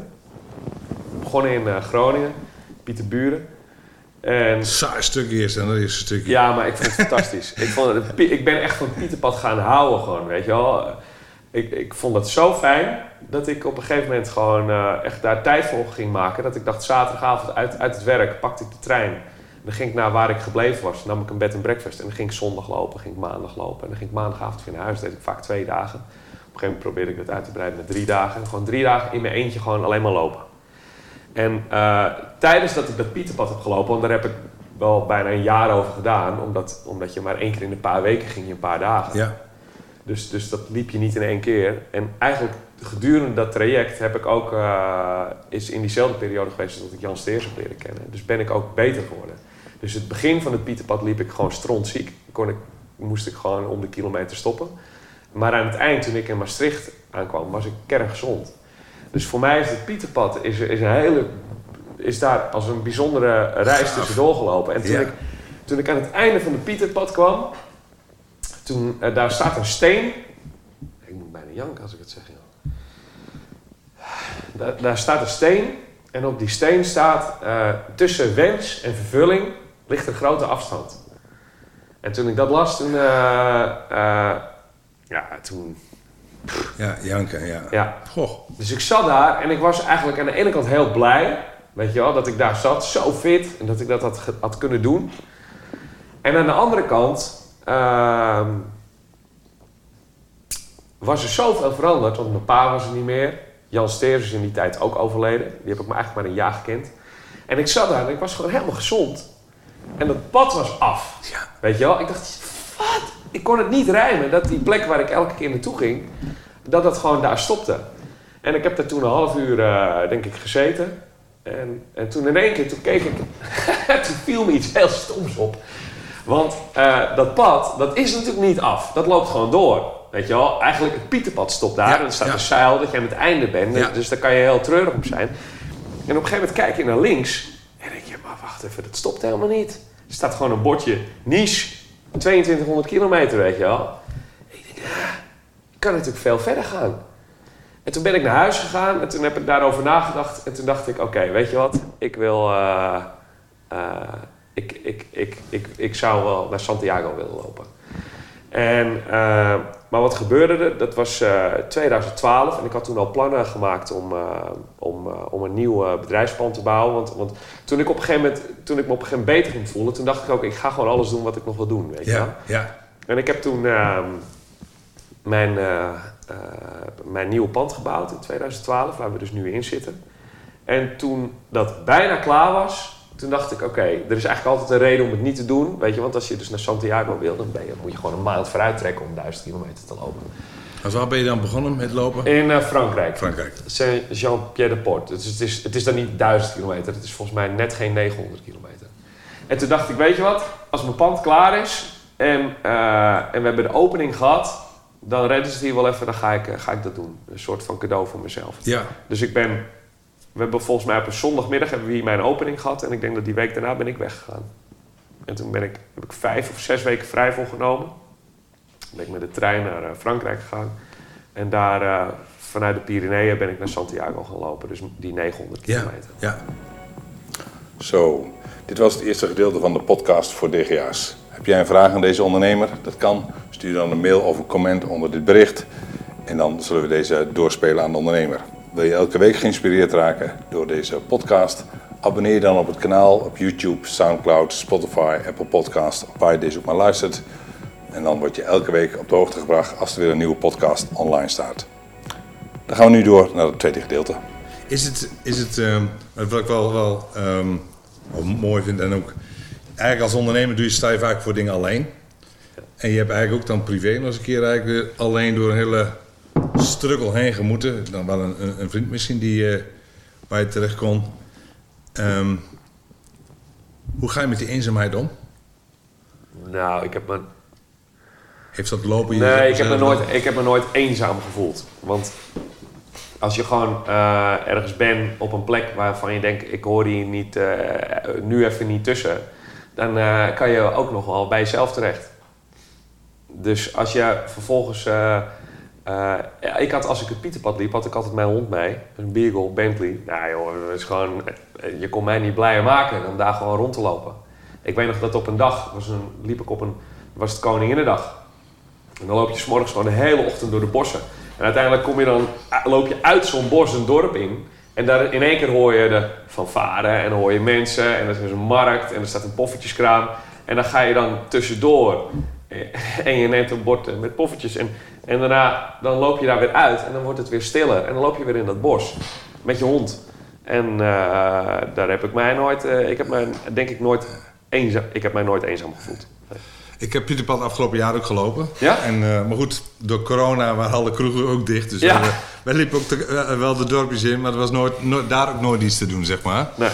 Begonnen in eh, Groningen, Pieterburen. En Saai stuk eerst en dat is een stukje. ja, maar ik vond het fantastisch. [LAUGHS] Ik, vond het, ik ben echt van Pieterpad gaan houden gewoon, weet je wel. Ik, ik vond dat zo fijn dat ik op een gegeven moment gewoon eh, echt daar tijd voor ging maken. Dat ik dacht zaterdagavond uit, uit het werk pakte ik de trein. Dan ging ik naar waar ik gebleven was. Dan nam ik een bed en breakfast. En dan ging ik zondag lopen, ging ik maandag lopen. En dan ging ik maandagavond weer naar huis. Dat deed ik vaak twee dagen. Op een gegeven moment probeerde ik dat uit te breiden naar drie dagen. En gewoon drie dagen in mijn eentje gewoon alleen maar lopen. En eh, tijdens dat ik dat Pieterpad heb gelopen, want daar heb ik wel bijna een jaar over gedaan, omdat, omdat je maar één keer in een paar weken ging, je een paar dagen. Ja. Dus, dus dat liep je niet in één keer. En eigenlijk gedurende dat traject heb ik ook, eh, is in diezelfde periode geweest dat ik Jan Steers heb leren kennen. Dus ben ik ook beter geworden. Dus het begin van het Pieterpad liep ik gewoon strontziek. Kon ik, moest ik gewoon om de kilometer stoppen. Maar aan het eind, toen ik in Maastricht aankwam, was ik kerngezond. Dus voor mij is het Pieterpad is, is een hele, is daar als een bijzondere reis tussendoor gelopen. En toen, Ja. ik, toen ik aan het einde van het Pieterpad kwam, toen, eh, daar staat een steen. Ik moet bijna janken als ik het zeg. joh. Daar, daar staat een steen. En op die steen staat, eh, tussen wens en vervulling ligt een grote afstand. En toen ik dat las, toen, eh, eh, ja, toen, Ja, Janke, ja. ja. Goh. Dus ik zat daar en ik was eigenlijk aan de ene kant heel blij, weet je wel, dat ik daar zat, zo fit en dat ik dat had, had kunnen doen. En aan de andere kant ehm, was er zoveel veranderd, want mijn pa was er niet meer. Jan Steers is in die tijd ook overleden. Die heb ik me eigenlijk maar een jaar gekend. En ik zat daar en ik was gewoon helemaal gezond. En dat pad was af. Ja. Weet je wel? Ik dacht, wat? Ik kon het niet rijmen dat die plek waar ik elke keer naartoe ging, dat dat gewoon daar stopte. En ik heb daar toen een half uur, eh, denk ik, gezeten. En, en toen in één keer, toen keek ik, [LAUGHS] toen viel me iets heel stoms op. Want eh, dat pad, dat is natuurlijk niet af. Dat loopt gewoon door. Weet je wel? Eigenlijk, het Pieterpad stopt daar. Ja, en er staat ja. een zeil dat je aan het einde bent. Ja. Dus daar kan je heel treurig op zijn. En op een gegeven moment kijk je naar links. En denk je, maar wacht even, dat stopt helemaal niet. Er staat gewoon een bordje, niche, 2200 kilometer, weet je wel. Ik denk, ja, kan natuurlijk veel verder gaan. En toen ben ik naar huis gegaan en toen heb ik daarover nagedacht. En toen dacht ik, oké, weet je wat? Ik wil... eh, eh, ik, ik, ik, ik, ik zou wel naar Santiago willen lopen. En, eh, maar wat gebeurde er? Dat was eh, 2012 en ik had toen al plannen gemaakt om, eh, om, eh, om een nieuw eh, bedrijfsplan te bouwen. Want, want toen, ik op een gegeven moment, toen ik me op een gegeven moment beter ging voelen, toen dacht ik ook, ik ga gewoon alles doen wat ik nog wil doen. Weet je wel? Ja, ja. En ik heb toen ehm, mijn, eh, eh, mijn nieuwe pand gebouwd in 2012, waar we dus nu in zitten. En toen dat bijna klaar was, toen dacht ik, oké, er is eigenlijk altijd een reden om het niet te doen. Weet je, want als je dus naar Santiago wil, dan ben je, moet je gewoon een maand vooruit trekken om 1000 kilometer te lopen. Als waar ben je dan begonnen met lopen? In eh, Frankrijk. Frankrijk. Saint-Jean-Pied-de-Port. Dus het is, het is dan niet 1000 kilometer, het is volgens mij net geen 900 kilometer. En toen dacht ik, weet je wat, als mijn pand klaar is en, eh, en we hebben de opening gehad, dan redden ze het hier wel even, dan ga ik, eh, ga ik dat doen. Een soort van cadeau voor mezelf. Ja. Dus ik ben, we hebben volgens mij op een zondagmiddag hebben we hier mijn opening gehad en ik denk dat die week daarna ben ik weggegaan. En toen ben ik, heb ik vijf of zes weken vrij voor genomen. Toen ben ik met de trein naar eh, Frankrijk gegaan. En daar eh, vanuit de Pyreneeën ben ik naar Santiago gaan lopen. Dus die 900 Ja. kilometer. ja. Zo, dit was het eerste gedeelte van de podcast voor DGA's. Heb jij een vraag aan deze ondernemer? Dat kan. Stuur dan een mail of een comment onder dit bericht. En dan zullen we deze doorspelen aan de ondernemer. Wil je elke week geïnspireerd raken door deze podcast? Abonneer je dan op het kanaal op YouTube, Soundcloud, Spotify, Apple Podcast, waar je deze ook maar luistert. En dan word je elke week op de hoogte gebracht als er weer een nieuwe podcast online staat. Dan gaan we nu door naar het tweede gedeelte. Is het, is het ehm, wat ik wel, wel, ehm, wel mooi vind en ook... Eigenlijk als ondernemer doe je, sta je vaak voor dingen alleen. En je hebt eigenlijk ook dan privé nog eens een keer eigenlijk alleen door een hele struggle heen gemoeten. Dan wel een, een, vriend misschien die, eh, waar je terecht kon. Ehm, hoe ga je met die eenzaamheid om? Nou, ik heb me Heeft dat lopen? je- Nee, ik heb, me nooit, ik heb me nooit eenzaam gevoeld. Want als je gewoon eh, ergens bent op een plek waarvan je denkt, ik hoor hier niet, eh, nu even niet tussen, dan kan je ook nog wel bij jezelf terecht. Dus als je vervolgens. Eh, eh, ja, ik had, als ik het Pieterpad liep, had ik altijd mijn hond mee. Een Beagle, Bentley. Nou joh, is gewoon, eh, je kon mij niet blijer maken dan daar gewoon rond te lopen. Ik weet nog dat op een dag, was een, liep ik op een, was het Koninginnedag. En dan loop je 's morgens gewoon de hele ochtend door de bossen. En uiteindelijk kom je dan, loop je uit zo'n bos een dorp in. En daar in één keer hoor je de fanfare en hoor je mensen. En er is een markt en er staat een poffertjeskraam. En dan ga je dan tussendoor. Eh, En je neemt een bord eh, met poffertjes. En, en daarna dan loop je daar weer uit. En dan wordt het weer stiller. En dan loop je weer in dat bos. Met je hond. En eh, daar heb ik mij nooit... ik heb mij denk ik nooit eenzaam... Ik heb mij nooit eenzaam gevoeld. Ik heb Pieterpad afgelopen jaar ook gelopen. Ja? En, eh, maar goed, door corona waren alle kroegen ook dicht. Dus Ja. we- wij liepen ook te- eh, wel de dorpjes in, maar er was nooit, nooit- daar ook nooit iets te doen, zeg maar. Nee.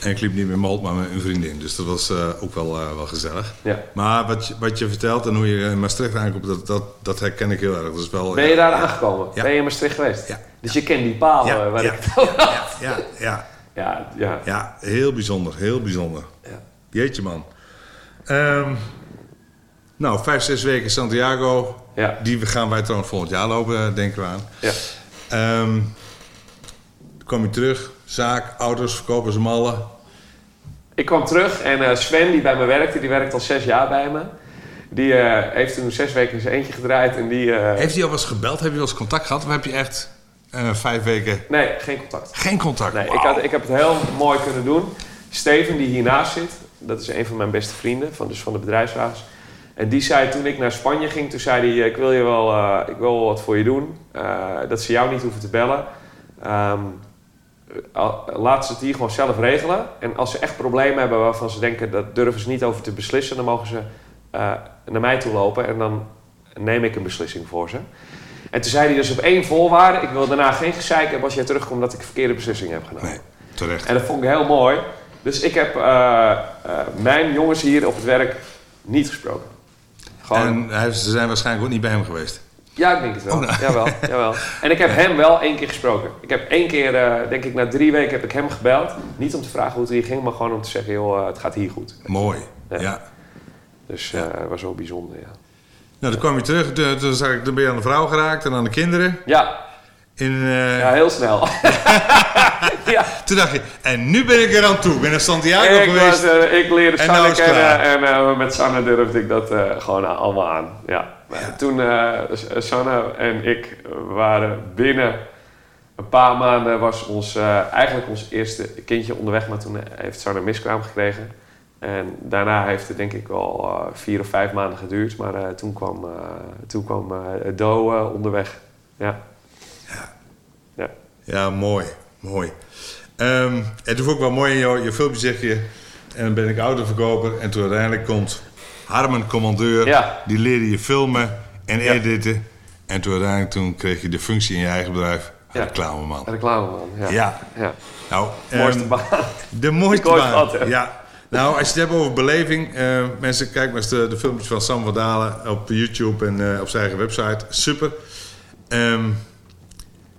En ik liep niet met hond, maar met een vriendin. Dus dat was eh, ook wel, wel gezellig. Ja. Maar wat je, wat je vertelt en hoe je in Maastricht aankomt, dat, dat, dat herken ik heel erg. Dat is wel, Ben je daar aangekomen? Ben je in Maastricht geweest? Ja. Dus je kent die eh, waar ja, ik het over had. ja, ja, Ja, ja. ja, heel bijzonder, heel bijzonder. Ja. Jeetje man. Ehm, nou, vijf, zes weken Santiago. Ja. Die gaan wij trouwens volgend jaar lopen, eh, denken we aan. ja. Ehm, kom je terug, zaak, auto's, verkopen ze mallen. Ik kwam terug en eh, Sven, die bij me werkte, die werkt al zes jaar bij me. Die eh, heeft toen zes weken in zijn eentje gedraaid en die... Heeft hij al wel eens gebeld? Heb je wel eens contact gehad? Of heb je echt vijf weken Nee, geen contact. geen contact? Nee, ik, had, ik heb het heel mooi kunnen doen. Steven, die hiernaast zit, dat is een van mijn beste vrienden, van, dus van de bedrijfswagens. En die zei toen ik naar Spanje ging, toen zei hij, ik wil, je wel, eh, ik wil wel wat voor je doen. Eh, dat ze jou niet hoeven te bellen. Al- laat ze het hier gewoon zelf regelen. En als ze echt problemen hebben waarvan ze denken, dat durven ze niet over te beslissen, dan mogen ze eh, naar mij toe lopen en dan neem ik een beslissing voor ze. En toen zei hij dus op één voorwaarde, ik wil daarna geen gezeik hebben als jij terugkomt dat ik een verkeerde beslissing heb genomen. Nee, terecht. En dat vond ik heel mooi. Dus ik heb mijn jongens hier op het werk niet gesproken. Gewoon, En hij, ze zijn waarschijnlijk ook niet bij hem geweest. ja, ik denk het wel. Oh, nou. jawel, [LAUGHS] jawel. En ik heb hem wel één keer gesproken. Ik heb één keer, eh, denk ik na drie weken, heb ik hem gebeld. Niet om te vragen hoe het hier ging, maar gewoon om te zeggen, joh, eh, het gaat hier goed. Mooi. Ja. Ja. Dus het was wel bijzonder, ja. Nou, dan kwam je terug. Toen, zag ik, dan ben je aan de vrouw geraakt en aan de kinderen. Ja, In, ja heel snel. [LAUGHS] [LAUGHS] ja. Toen dacht je, en nu ben ik er aan toe. Ik ben naar Santiago Ik, geweest. was, eh, ik leerde En Sanne nou kennen en eh, met Sanne durfde ik dat eh, gewoon allemaal aan. Ja. Toen Sanne en ik waren binnen een paar maanden was ons, eigenlijk ons eerste kindje onderweg, maar toen heeft Sanne een miskraam gekregen. En daarna heeft het denk ik wel vier of vijf maanden geduurd. Maar toen kwam, toen kwam Do onderweg. Ja. Ja. Ja, mooi. Mooi. Ehm, en toen vond ik wel mooi in jouw je filmpje zeg je... En dan ben ik autoverkoper. En toen uiteindelijk komt Harmen Commandeur. Ja. Die leerde je filmen en Ja. editen. En toen uiteindelijk toen kreeg je de functie in je eigen bedrijf. Ja. Reclameman. Reclameman. Ja. Ja. ja. Nou, Mooiste ehm, baan. De [LAUGHS] mooiste baan. Ja. Nou, als je het hebt over beleving. eh, mensen, kijk maar eens de, de filmpjes van Sam van Dalen op YouTube en eh, op zijn eigen website. Super. Ehm,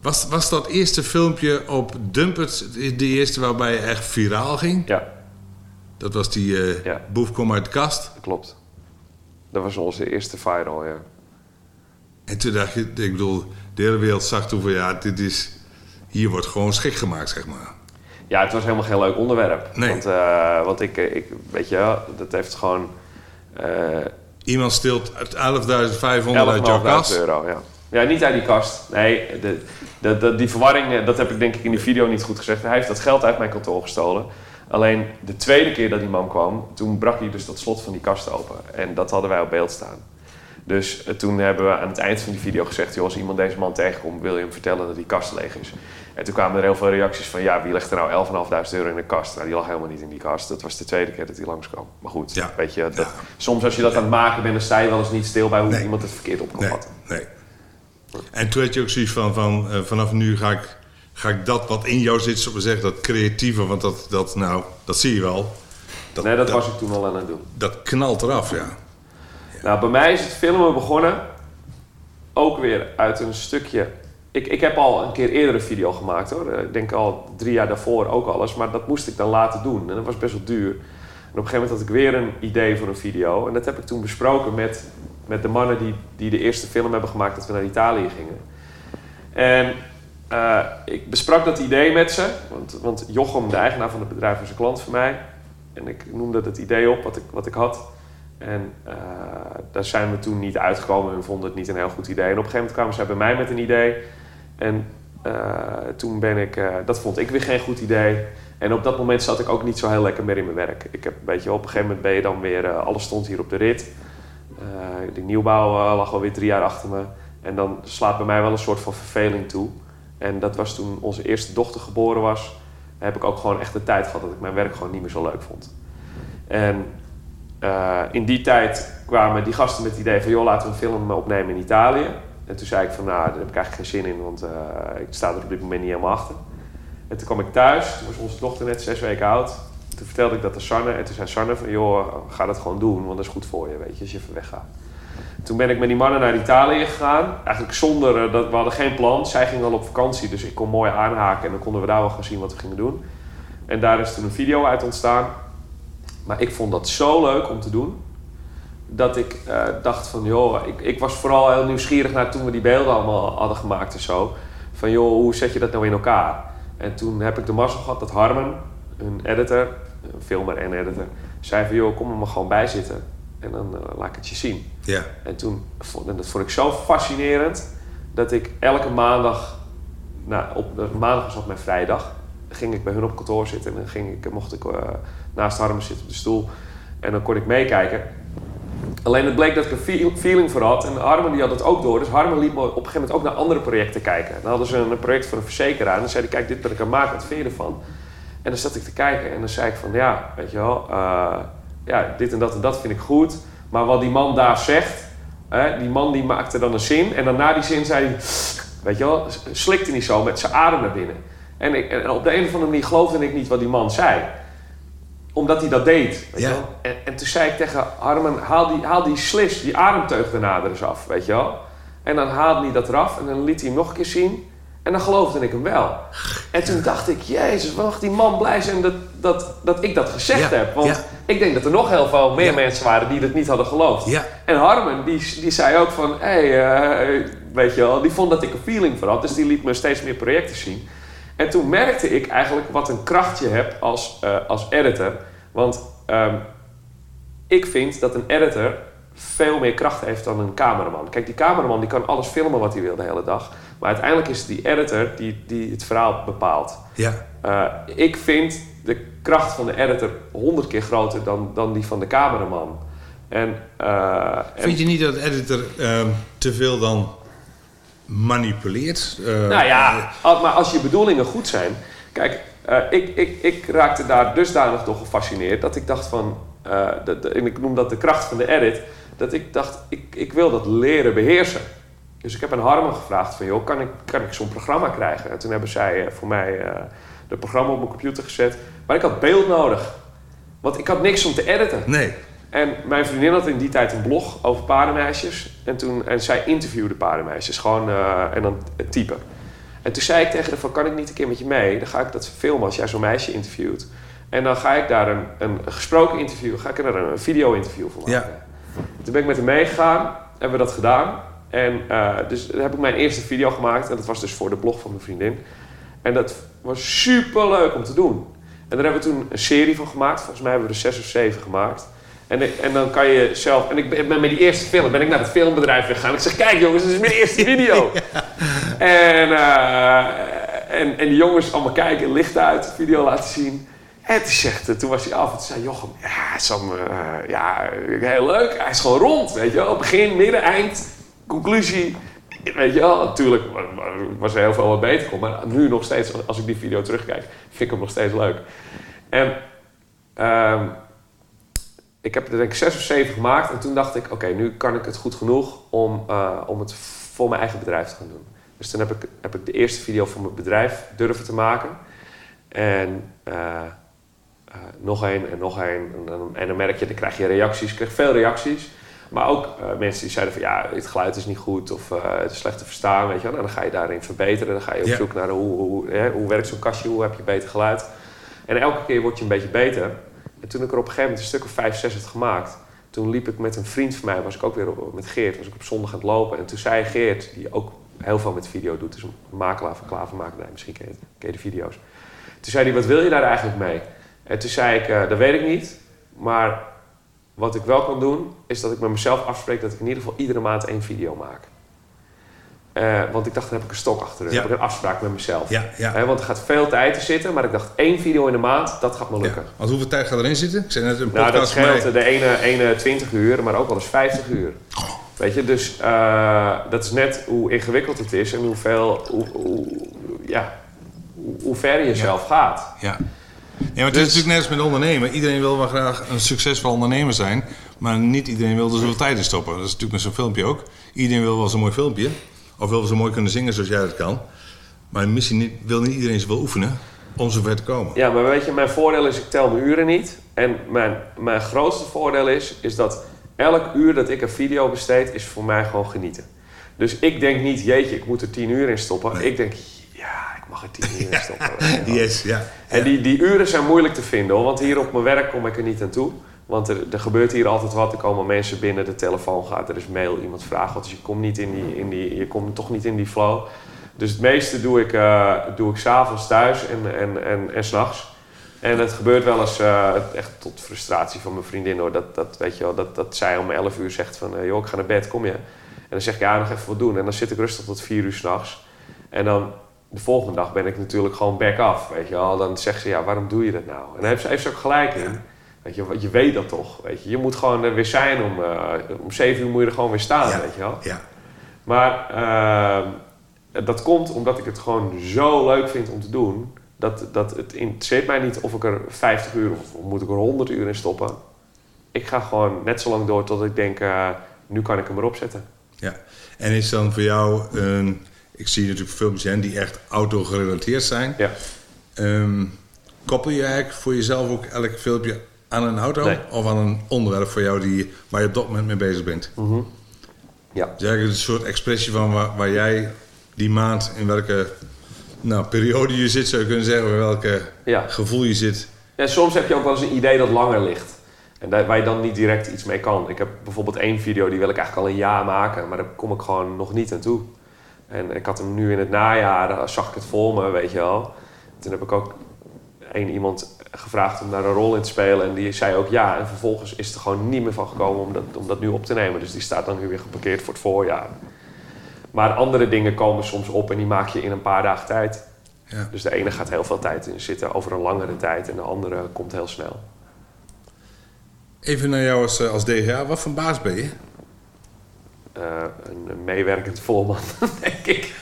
was, was dat eerste filmpje op Dumpert de eerste waarbij je echt viraal ging? Ja, Dat was die Ja. boef kom uit de kast. klopt. Dat was onze eerste viral, ja. En toen dacht je, ik bedoel, de hele wereld zag toen van ja, dit is, hier wordt gewoon schik gemaakt, zeg maar. Ja, het was helemaal geen leuk onderwerp. Nee. Want, eh, want ik, eh, ik, weet je, dat heeft gewoon... Iemand steelt 11.500 uit jouw 11.500 kast. euro, ja. Ja, niet uit die kast. Nee, de, de, de- die verwarring, eh, dat heb ik denk ik in die video niet goed gezegd. Hij heeft dat geld uit mijn kantoor gestolen. Alleen de tweede keer dat die man kwam, toen brak hij dus dat slot van die kast open. En dat hadden wij op beeld staan. Dus eh, toen hebben we aan het eind van die video gezegd... Joh, als iemand deze man tegenkomt, wil je hem vertellen dat die kast leeg is. En toen kwamen er heel veel reacties van... ja, wie legt er nou 11.500 euro in de kast? Nou, die lag helemaal niet in die kast. Dat was de tweede keer dat hij langskwam. Maar goed, Ja. weet je, dat, Ja. soms als je dat aan het maken bent... dan sta je wel eens niet stil bij hoe Nee. iemand het verkeerd op kan Nee, vatten. nee. En toen had je ook zoiets van, van eh, vanaf nu ga ik, ga ik dat wat in jou zit, zo zeggen, dat creatieve, want dat, dat, nou, dat zie je wel. Dat, Nee, dat was ik toen al aan het doen. dat knalt eraf, ja. Nou, bij mij is het filmen begonnen ook weer uit een stukje. Ik, ik heb al een keer eerder een video gemaakt hoor. Ik denk al drie jaar daarvoor ook alles. Maar dat moest ik dan laten doen. En dat was best wel duur. En op een gegeven moment had ik weer een idee voor een video. En dat heb ik toen besproken met, met de mannen die, die de eerste film hebben gemaakt dat we naar Italië gingen. En eh, ik besprak dat idee met ze. Want, want Jochem, de eigenaar van het bedrijf, was een klant van mij. En ik noemde het idee op wat ik, wat ik had. En eh, daar zijn we toen niet uitgekomen. We vonden het niet een heel goed idee. En op een gegeven moment kwamen zij bij mij met een idee. En eh, toen ben ik... dat vond ik weer geen goed idee. En op dat moment zat ik ook niet zo heel lekker meer in mijn werk. Ik heb een beetje... Op een gegeven moment ben je dan weer... alles stond hier op de rit. Eh, de nieuwbouw eh, lag alweer drie jaar achter me. En dan slaat bij mij wel een soort van verveling toe. En dat was toen onze eerste dochter geboren was. Heb ik ook gewoon echt de tijd gehad dat ik mijn werk gewoon niet meer zo leuk vond. En eh, in die tijd kwamen die gasten met het idee van... joh, laten we een film opnemen in Italië. En toen zei ik van, nou, daar heb ik eigenlijk geen zin in... want ik sta er op dit moment niet helemaal achter. En toen kwam ik thuis, toen was onze dochter net zes weken oud. Toen vertelde ik dat aan Sanne. En toen zei Sanne van, joh, ga dat gewoon doen... want dat is goed voor je, weet je, als je even weggaat. Toen ben ik met die mannen naar Italië gegaan. Eigenlijk zonder, eh, dat we hadden geen plan. Zij ging al op vakantie, dus ik kon mooi aanhaken... en dan konden we daar wel gaan zien wat we gingen doen. En daar is toen een video uit ontstaan... Maar ik vond dat zo leuk om te doen. Dat ik eh, dacht van, joh, ik, ik was vooral heel nieuwsgierig naar toen we die beelden allemaal hadden gemaakt en zo. Van, joh, hoe zet je dat nou in elkaar? En toen heb ik de mazzel gehad dat Harmen, een editor, filmer en editor, zei van, joh, kom er maar gewoon bij zitten. En dan eh, laat ik het je zien. Ja, En toen vond, en dat vond ik zo fascinerend dat ik elke maandag, nou, op de maandag was op mijn vrijdag, ging ik bij hun op kantoor zitten en dan ging ik, mocht ik eh, naast Harmen zitten op de stoel en dan kon ik meekijken. Alleen het bleek dat ik er feel- feeling voor had en Harmen die had het ook door. Dus Harmen liet me op een gegeven moment ook naar andere projecten kijken. Dan hadden ze een, project voor een verzekeraar en dan zei hij, kijk, dit ben ik aan het maken, wat vind je ervan? En dan zat ik te kijken en dan zei ik van, ja, weet je wel, eh, ja, dit en dat en dat vind ik goed. Maar wat die man daar zegt, hè, die man die maakte dan een zin. En dan na die zin zei hij, weet je wel, slikte hij zo met zijn adem naar binnen. En, ik, en op de een of andere manier geloofde ik niet wat die man zei. Omdat hij dat deed. Weet Ja. je wel? En, en toen zei ik tegen Harmen, haal die, haal die slis, die ademteug daarna er eens af, weet je wel. En dan haalde hij dat eraf en dan liet hij hem nog een keer zien. En dan geloofde ik hem wel. En toen dacht ik, jezus, mag die man blij zijn dat, dat, dat ik dat gezegd Ja, heb. Want ja. ik denk dat er nog heel veel meer Ja. mensen waren die dat niet hadden geloofd. En Harmen, die, die zei ook van, hé, hey, eh, weet je wel, die vond dat ik een feeling voor had. Dus die liet me steeds meer projecten zien. En toen merkte ik eigenlijk wat een kracht je hebt als, eh, als editor. Want ehm, ik vind dat een editor veel meer kracht heeft dan een cameraman. Kijk, die cameraman die kan alles filmen wat hij wil de hele dag. Maar uiteindelijk is het die editor die, die het verhaal bepaalt. Ja. Uh, ik vind de kracht van de editor honderd keer groter dan, dan die van de cameraman. En, uh, vind je niet dat de editor uh, te veel dan manipuleert? Uh, nou ja, maar als je bedoelingen goed zijn. Kijk, ik, ik, ik raakte daar dusdanig door gefascineerd dat ik dacht van. De, de, en ik noem dat de kracht van de edit. Dat ik dacht, ik, ik wil dat leren beheersen. Dus ik heb aan Harmen gevraagd van, joh, kan ik, kan ik zo'n programma krijgen? En toen hebben zij voor mij het programma op mijn computer gezet. Maar ik had beeld nodig. Want ik had niks om te editen. Nee. En mijn vriendin had in die tijd een blog over paardenmeisjes. En, toen, en zij interviewde paardenmeisjes. Gewoon, uh, en dan typen. En toen zei ik tegen haar van, kan ik niet een keer met je mee? Dan ga ik dat filmen als jij zo'n meisje interviewt. En dan ga ik daar een, een gesproken interview, ga ik er een video-interview voor maken. Ja. Toen ben ik met hem meegegaan, hebben we dat gedaan. En uh, dus heb ik mijn eerste video gemaakt. En dat was dus voor de blog van mijn vriendin. En dat was super leuk om te doen. En daar hebben we toen een serie van gemaakt. Volgens mij hebben we er zes of zeven gemaakt. En, en dan kan je zelf... En ik ben met die eerste film ben ik naar het filmbedrijf gegaan. Ik zeg, kijk jongens, dit is mijn eerste video. [LAUGHS] en, uh, en, en die jongens allemaal kijken, licht uit, video laten zien. En toen, zegt, toen was hij af en toen zei Jochem, ja, Sam, uh, ja, heel leuk. Hij is gewoon rond, weet je wel. Begin, midden, eind, conclusie. Weet je wel, natuurlijk was er heel veel wat beter kon. Maar nu nog steeds, als ik die video terugkijk, vind ik hem nog steeds leuk. En um, ik heb er denk ik zes of zeven gemaakt. En toen dacht ik, oké, nu kan ik het goed genoeg om, uh, om het voor mijn eigen bedrijf te gaan doen. Dus toen heb ik, heb ik de eerste video voor mijn bedrijf durven te maken. En uh, uh, nog één en nog één. En, en, en, dan merk je, dan krijg je reacties. Ik kreeg veel reacties. Maar ook mensen die zeiden van ja, het geluid is niet goed of het is slecht te verstaan. Weet je wel. Nou, dan ga je daarin verbeteren. Dan ga je op zoek naar hoe, hoe, hè, hoe werkt zo'n kastje, hoe heb je beter geluid. En elke keer word je een beetje beter. En toen ik er op een gegeven moment een stuk of vijf, zes had gemaakt... toen liep ik met een vriend van mij, was ik ook weer op, met Geert... was ik op zondag aan het lopen. En toen zei Geert, die ook heel veel met video doet... dus een makelaar van klavermakerij, misschien ken je, ken je de video's. Toen zei hij, wat wil je daar eigenlijk mee? En toen zei ik, uh, dat weet ik niet. Maar wat ik wel kan doen, is dat ik met mezelf afspreek... dat ik in ieder geval iedere maand één video maak. Uh, want ik dacht, dan heb ik een stok achter. Dan Ja. heb ik een afspraak met mezelf. Ja, ja. Want er gaat veel tijd in zitten. Maar ik dacht, één video in de maand, dat gaat me lukken. Ja. Want hoeveel tijd gaat erin zitten? Ik zei net een Nou, dat podcast scheelt van de ene, ene 20 uur, maar ook wel eens 50 uur. Weet je, dus uh, dat is net hoe ingewikkeld het is en hoeveel, hoe, hoe, ja, hoe, hoe ver je zelf gaat. Ja. Ja, maar het is Dus- natuurlijk net als met ondernemen. Iedereen wil wel graag een succesvol ondernemer zijn. Maar niet iedereen wil er zoveel tijd in stoppen. Dat is natuurlijk met zo'n filmpje ook. Iedereen wil wel zo'n mooi filmpje. Of wil wel zo mooi kunnen zingen zoals jij dat kan. Maar misschien niet, wil niet iedereen zoveel oefenen om zover te komen. Ja, maar weet je, mijn voordeel is, ik tel mijn uren niet. En mijn, mijn grootste voordeel is, is dat elk uur dat ik een video besteed, is voor mij gewoon genieten. Dus ik denk niet, jeetje, ik moet er 10 uur in stoppen. Nee. Ik denk, ja, mag 10 uur stoppen. wel. Yes, [LAUGHS] ja. En die, die uren zijn moeilijk te vinden hoor, want hier op mijn werk kom ik er niet aan toe. Want er, er gebeurt hier altijd wat, er komen mensen binnen, de telefoon gaat, er is mail, iemand vraagt wat. Dus je komt, niet in die, in die, je komt toch niet in die flow. Dus het meeste doe ik, eh doe ik s'avonds thuis en, en, en, en s'nachts. En het gebeurt wel eens eh, echt tot frustratie van mijn vriendin hoor. Dat, dat, weet je wel, dat, dat zij om 11 uur zegt van, eh, joh, ik ga naar bed, kom je? En dan zeg ik, ja, nog even wat doen. En dan zit ik rustig tot 4 uur s'nachts. En dan de volgende dag ben ik natuurlijk gewoon back af, weet je wel. Dan zegt ze, ja, waarom doe je dat nou? En daar heeft ze, heeft ze ook gelijk in. Weet je, je weet dat toch, weet je. Je moet gewoon er weer zijn om, eh, om 7 uur moet je er gewoon weer staan, Ja. weet je wel. Ja. Maar ehm, dat komt omdat ik het gewoon zo leuk vind om te doen. Dat, dat het interesseert mij niet of ik er 50 uur of moet ik er 100 uur in stoppen. Ik ga gewoon net zo lang door tot ik denk, eh, nu kan ik hem erop zetten. ja. En is dan voor jou een... Ik zie natuurlijk filmpjes hè, die echt auto-gerelateerd zijn. Ja. Ehm, koppel je eigenlijk voor jezelf ook elk filmpje aan een auto? Nee. Of aan een onderwerp voor jou die, waar je op dat moment mee bezig bent? Ja. Dus eigenlijk een soort expressie van waar, waar jij die maand in welke nou, periode je zit, zou je kunnen zeggen, welke Ja. gevoel je zit. Ja, soms heb je ook wel eens een idee dat langer ligt. En daar, waar je dan niet direct iets mee kan. Ik heb bijvoorbeeld één video, die wil ik eigenlijk al een jaar maken. Maar daar kom ik gewoon nog niet aan toe. En ik had hem nu in het najaar, zag ik het voor me, weet je wel. Toen heb ik ook één iemand gevraagd om daar een rol in te spelen. En die zei ook ja. En vervolgens is het er gewoon niet meer van gekomen om dat, om dat nu op te nemen. Dus die staat dan nu weer geparkeerd voor het voorjaar. Maar andere dingen komen soms op en die maak je in een paar dagen tijd. Ja. Dus de ene gaat heel veel tijd in zitten over een langere tijd en de andere komt heel snel. Even naar jou als, eh, als DGA. Wat voor baas ben je? Eh, een, meewerkend volman, [LAUGHS] denk ik.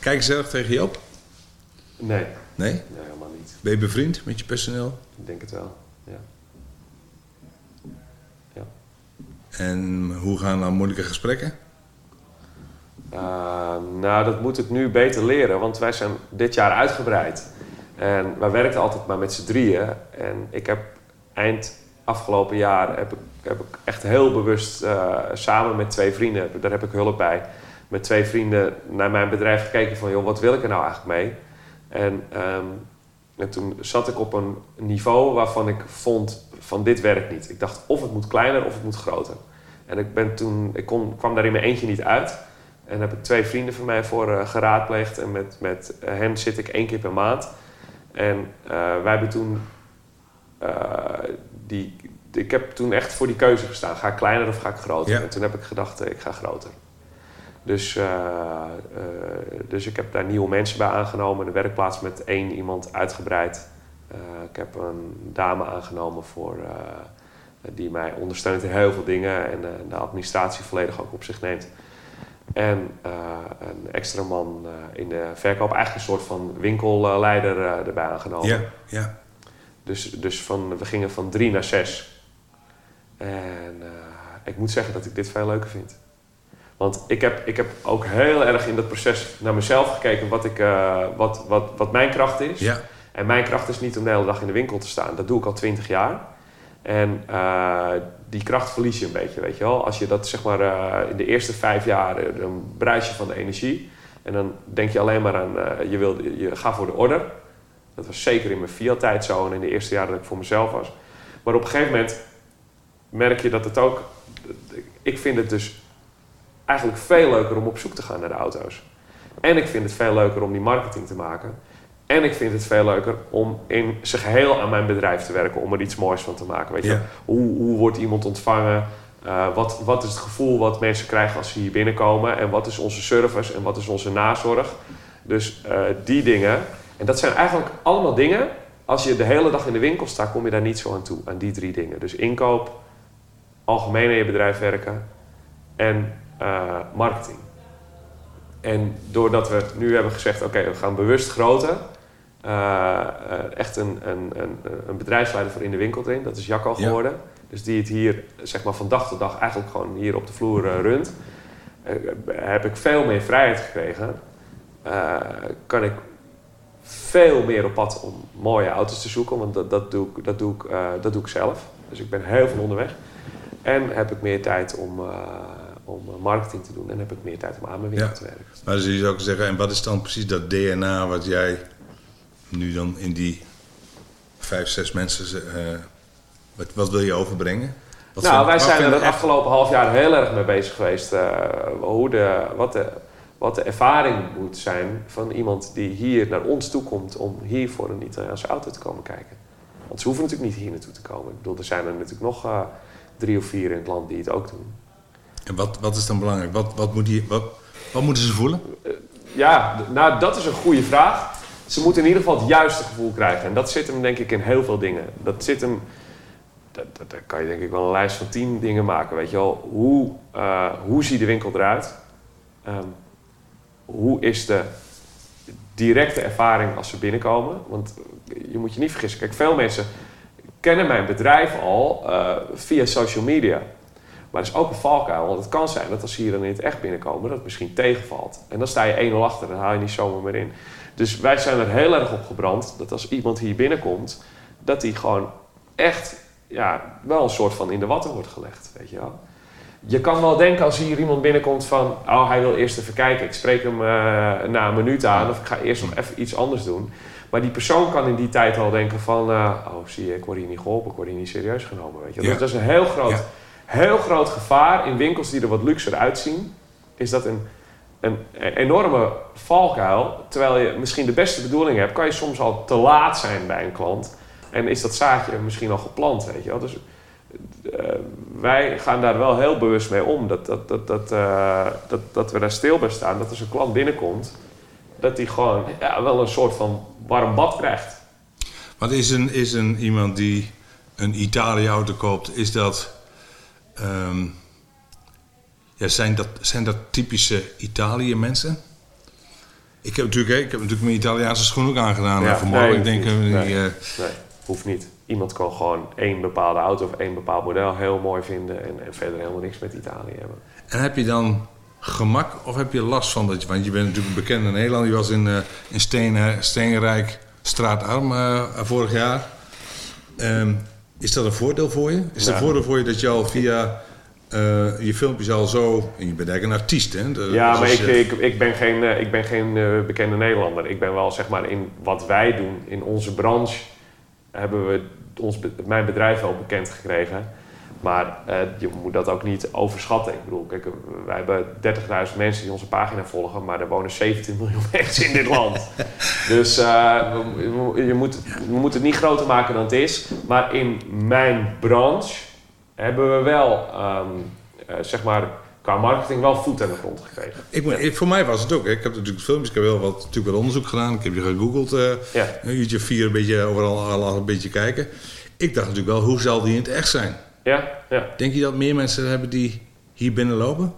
Kijk zelf tegen je op? Nee, Nee? nee, helemaal niet. Ben je bevriend met je personeel? Ik denk het wel. Ja. ja. En hoe gaan dan moeilijke gesprekken? Uh, nou, dat moet ik nu beter leren, want wij zijn dit jaar uitgebreid. En wij werkten altijd maar met z'n drieën. En ik heb eind afgelopen jaar heb ik, heb ik echt heel bewust uh, samen met twee vrienden, daar heb ik hulp bij, met twee vrienden naar mijn bedrijf gekeken van, joh, wat wil ik er nou eigenlijk mee? En, um, en toen zat ik op een niveau waarvan ik vond van dit werkt niet. Ik dacht of het moet kleiner of het moet groter. En ik, ben toen, ik kon, kwam daar in mijn eentje niet uit. En heb ik twee vrienden van mij voor uh, geraadpleegd. En met, met hen zit ik één keer per maand. En uh, wij hebben toen... Die, ik heb toen echt voor die keuze gestaan. Ga ik kleiner of ga ik groter? Ja. En toen heb ik gedacht, ik ga groter. Dus, dus ik heb daar nieuwe mensen bij aangenomen. De werkplaats met één iemand uitgebreid. ik heb een dame aangenomen voor, die mij ondersteunt in heel veel dingen. En de administratie volledig ook op zich neemt. En een extra man in de verkoop, eigenlijk een soort van winkelleider erbij aangenomen. Ja, ja. Dus, dus van, we gingen van drie naar zes. En ik moet zeggen dat ik dit veel leuker vind. Want ik heb, ik heb ook heel erg in dat proces naar mezelf gekeken wat, ik, wat, wat, wat mijn kracht is. Ja. En mijn kracht is niet om de hele dag in de winkel te staan. Dat doe ik al twintig jaar. En uh, die kracht verlies je een beetje, weet je wel. Als je dat zeg maar uh, in de eerste vijf jaar, dan bruis je van de energie. En dan denk je alleen maar aan, je, wil, je gaat voor de orde. Dat was zeker in mijn Fiat-tijd zo en in de eerste jaren dat ik voor mezelf was. Maar op een gegeven moment merk je dat het ook... Ik vind het dus eigenlijk veel leuker om op zoek te gaan naar de auto's. En ik vind het veel leuker om die marketing te maken. En ik vind het veel leuker om in zijn geheel aan mijn bedrijf te werken, om er iets moois van te maken. Weet je? Ja. Hoe, hoe wordt iemand ontvangen? Uh, wat, wat is het gevoel wat mensen krijgen als ze hier binnenkomen? En wat is onze service en wat is onze nazorg? Dus uh, die dingen. En dat zijn eigenlijk allemaal dingen. Als je de hele dag in de winkel staat, kom je daar niet zo aan toe, aan die drie dingen. Dus inkoop, algemeen in je bedrijf werken en uh, marketing. En doordat we nu hebben gezegd, oké, okay, we gaan bewust groter. Uh, uh, echt een, een, een, een, bedrijfsleider voor in de winkel erin. Dat is Jacco geworden. Ja. Dus die het hier zeg maar, van dag tot dag eigenlijk gewoon hier op de vloer uh, runt. heb ik veel meer vrijheid gekregen. kan ik veel meer op pad om mooie auto's te zoeken. Want dat, dat, doe, ik, dat, doe, ik, dat doe ik zelf. Dus ik ben heel veel onderweg. En heb ik meer tijd om om marketing te doen en heb ik meer tijd om aan mijn winkel Ja. te werken. Maar dus je zou zeggen, en wat is dan precies dat DNA wat jij nu dan in die vijf, zes mensen, eh, wat, wat wil je overbrengen? Wat nou, wij zijn er het afgelopen half jaar heel erg mee bezig geweest. eh, hoe de, wat, de, wat de ervaring moet zijn van iemand die hier naar ons toe komt om hier voor een Italiaanse auto te komen kijken. Want ze hoeven natuurlijk niet hier naartoe te komen. Ik bedoel, er zijn er natuurlijk nog eh, drie of vier in het land die het ook doen. En wat, wat is dan belangrijk? Wat, wat, moet die, wat, wat moeten ze voelen? Ja, d- nou dat is een goede vraag. Ze moeten in ieder geval het juiste gevoel krijgen. En dat zit hem denk ik in heel veel dingen. Dat zit hem... dat- dat- Daar kan je denk ik wel een lijst van tien dingen maken. Weet je wel, hoe, eh, hoe ziet de winkel eruit? Ehm, hoe is de directe ervaring als ze binnenkomen? Want je moet je niet vergissen. Kijk, veel mensen kennen mijn bedrijf al eh, via social media. Maar er is ook een valkuil. Want het kan zijn dat als ze hier dan in het echt binnenkomen, dat het misschien tegenvalt. En dan sta je 1-0 achter, dan haal je niet zomaar meer in. Dus wij zijn er heel erg op gebrand dat als iemand hier binnenkomt, dat hij gewoon echt ja, wel een soort van in de watten wordt gelegd. Weet je wel. Je kan wel denken als hier iemand binnenkomt van, oh hij wil eerst even kijken, ik spreek hem eh, na een minuut aan of ik ga eerst nog even iets anders doen. Maar die persoon kan in die tijd al denken van, eh, oh zie je, ik word hier niet geholpen, ik word hier niet serieus genomen. Weet je. wel. Ja. Dat is een heel groot, Ja. heel groot gevaar in winkels die er wat luxer uitzien. Is dat een, een enorme valkuil. Terwijl je misschien de beste bedoeling hebt, kan je soms al te laat zijn bij een klant. En is dat zaadje misschien al geplant, weet je wel. Dus eh, wij gaan daar wel heel bewust mee om. Dat, dat, dat, dat, eh, dat, dat we daar stil bij staan. Dat als een klant binnenkomt, dat hij gewoon ja, wel een soort van warm bad krijgt. Wat is een, is een iemand die een Italië-auto koopt, is dat. ehm, ja, zijn, dat zijn dat typische Italië-mensen? Ik heb natuurlijk, ik heb natuurlijk mijn Italiaanse schoen ook aangedaan Ja, vanmorgen. nee, ik denk, eh, niet. die, Nee. eh, Nee, hoeft niet. Iemand kan gewoon één bepaalde auto of één bepaald model heel mooi vinden en, en verder helemaal niks met Italië hebben. En heb je dan gemak of heb je last van dat je... Want je bent natuurlijk bekend in Nederland. Je was in, eh in Steen, Steenrijk straatarm eh, vorig jaar. Ehm, is dat een voordeel voor je? Is dat Ja. een voordeel voor je dat je al via eh, je filmpjes al zo... En je bent eigenlijk een artiest, hè? De- Ja, maar ik, ik, ik ben geen, ik ben geen bekende Nederlander. Ik ben wel, zeg maar, in wat wij doen, in onze branche, hebben we ons, mijn bedrijf wel bekend gekregen. Maar eh, je moet dat ook niet overschatten. Ik bedoel, kijk, wij hebben 30.000 mensen die onze pagina volgen, maar er wonen 17 miljoen [LAUGHS] mensen in dit land. dus eh, je moet, we moeten het niet groter maken dan het is. Maar in mijn branche hebben we wel, ehm, eh, zeg maar, qua marketing wel voet aan de grond gekregen. Ik, voor mij was het ook. Hè. Ik heb natuurlijk filmpjes, ik heb wel wat, natuurlijk wat onderzoek gedaan. Ik heb je gegoogeld. eh Ja. een uurtje vier, een beetje overal al, al een beetje kijken. Ik dacht natuurlijk wel, hoe zal die in het echt zijn? Ja, ja. Denk je dat meer mensen hebben die hier binnenlopen?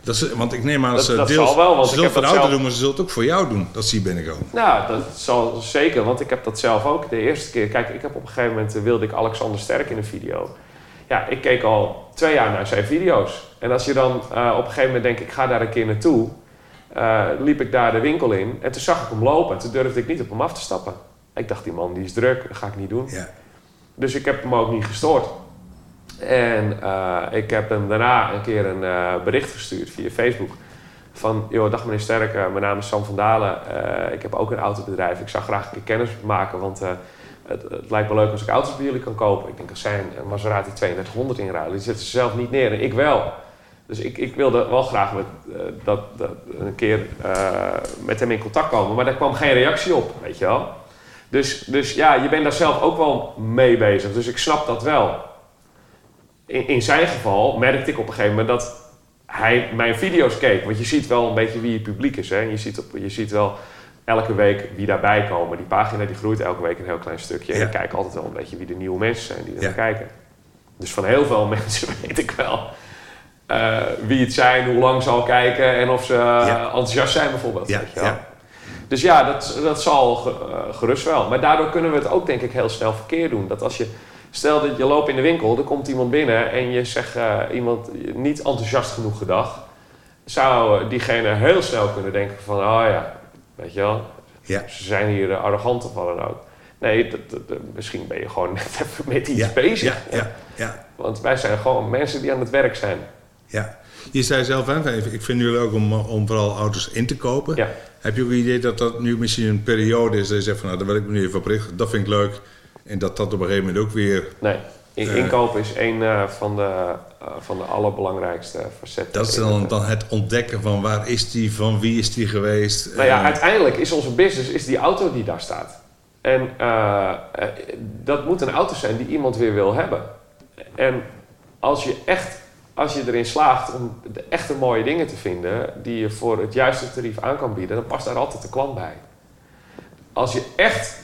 Dat want ik neem aan dat, ze dat deels... zal wel, want ze zullen voor de zelf- doen, maar ze zullen het ook voor jou doen, dat ze hier binnenkomen. Nou, dat zal zeker, want ik heb dat zelf ook de eerste keer. Kijk, ik heb op een gegeven moment eh, wilde ik Alexander Sterk in een video. Ja, ik keek al twee jaar naar zijn video's. En als je dan eh, op een gegeven moment denkt, ik ga daar een keer naartoe, eh, liep ik daar de winkel in en toen zag ik hem lopen en toen durfde ik niet op hem af te stappen. Ik dacht, die man die is druk, dat ga ik niet doen. Ja. Dus ik heb hem ook niet gestoord. En eh, ik heb hem daarna een keer een eh, bericht gestuurd via Facebook. Van, joh, dag meneer Sterk, eh, mijn naam is Sam van Dalen. Ik heb ook een autobedrijf. Ik zou graag een keer kennis maken, want het, het lijkt me leuk als ik auto's bij jullie kan kopen. Ik denk, als zij een Maserati 3200 inruilen, die zetten ze zelf niet neer. En ik wel. Dus ik, ik wilde wel graag met, dat, dat een keer met hem in contact komen. Maar daar kwam geen reactie op, weet je wel. Dus, dus ja, je bent daar zelf ook wel mee bezig. Dus ik snap dat wel. In, in zijn geval merkte ik op een gegeven moment dat hij mijn video's keek. Want je ziet wel een beetje wie je publiek is. Hè? Je, ziet op, je ziet wel elke week wie daarbij komen. Die pagina die groeit elke week een heel klein stukje. En ik kijk altijd wel een beetje wie de nieuwe mensen zijn die er Ja. kijken. Dus van heel veel [LAUGHS] mensen weet ik wel eh, wie het zijn, hoe lang ze al kijken en of ze eh, Ja. enthousiast zijn bijvoorbeeld. Weet je wel. Dus ja, dat, dat zal eh, gerust wel. Maar daardoor kunnen we het ook denk ik heel snel verkeerd doen. Dat als je, stel dat je loopt in de winkel, er komt iemand binnen en je zegt eh, iemand niet enthousiast genoeg gedag, zou eh, diegene heel snel kunnen denken van, oh ja, weet je wel, Ja. ze zijn hier eh, arrogant of wat dan ook. Nee, dat, misschien ben je gewoon [LAUGHS] net even met iets Ja. bezig. Ja, ja, ja, Want wij zijn gewoon mensen die aan het werk zijn. ja. Je zei zelf, hè, ik vind nu leuk om, om vooral auto's in te kopen. Heb je ook een idee dat dat nu misschien een periode is dat je zegt van, nou, daar wil ik me nu even op richten. Dat vind ik leuk. En dat dat op een gegeven moment ook weer... Nee, in, Eh. inkopen is een eh, van, de, eh, van de allerbelangrijkste facetten. Dat is dan, het- dan het ontdekken van waar is die, van wie is die geweest. Nou ja, uiteindelijk is onze business is die auto die daar staat. En dat moet een auto zijn die iemand weer wil hebben. En als je echt, als je erin slaagt om de echte mooie dingen te vinden die je voor het juiste tarief aan kan bieden, dan past daar altijd de klant bij. Als je echt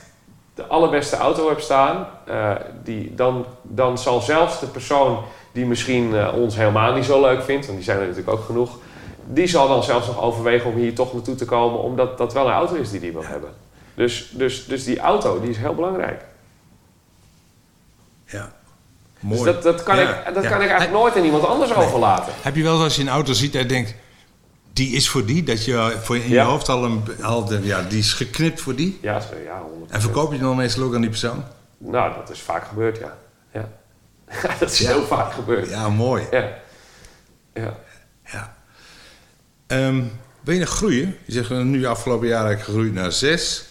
de allerbeste auto hebt staan, eh, die, dan, dan zal zelfs de persoon die misschien eh, ons helemaal niet zo leuk vindt, want die zijn er natuurlijk ook genoeg, die zal dan zelfs nog overwegen om hier toch naartoe te komen, omdat dat wel een auto is die die wil hebben. Dus, dus, dus die auto die is heel belangrijk. Ja. Mooi. Dus dat, dat, kan, Ja, ik, dat ja. kan ik eigenlijk nooit aan iemand anders overlaten. Heb je wel eens als je een auto ziet je denkt, die is voor die? Dat je voor in je Ja. hoofd al een, al de, ja, die is geknipt voor die? Ja, zo- ja 100%. En verkoop je dan meestal ook aan die persoon? Nou, dat is vaak gebeurd, ja. Ja, [LAUGHS] dat is Ja. heel vaak gebeurd. Ja, mooi. Ja. ja. Ja. Ehm, ben je nog groeien? Je zegt nu afgelopen jaar heb ik gegroeid naar zes.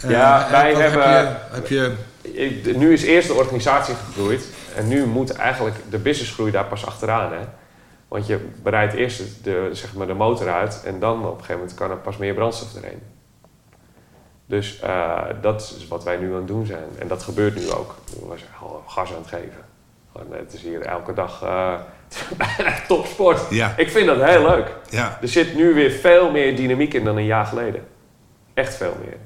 Eh, Ja, wij hebben- Heb je, heb je Nu is eerst de organisatie gegroeid. En nu moet eigenlijk de businessgroei daar pas achteraan. Hè? Want je bereidt eerst de, zeg maar de motor uit. En dan op een gegeven moment kan er pas meer brandstof erheen. Dus eh, dat is wat wij nu aan het doen zijn. En dat gebeurt nu ook. We zijn al gas aan het geven. Gewoon, het is hier elke dag eh, [LAUGHS] bijna topsport. Ja. Ik vind dat heel leuk. Ja, Er zit nu weer veel meer dynamiek in dan een jaar geleden. Echt veel meer.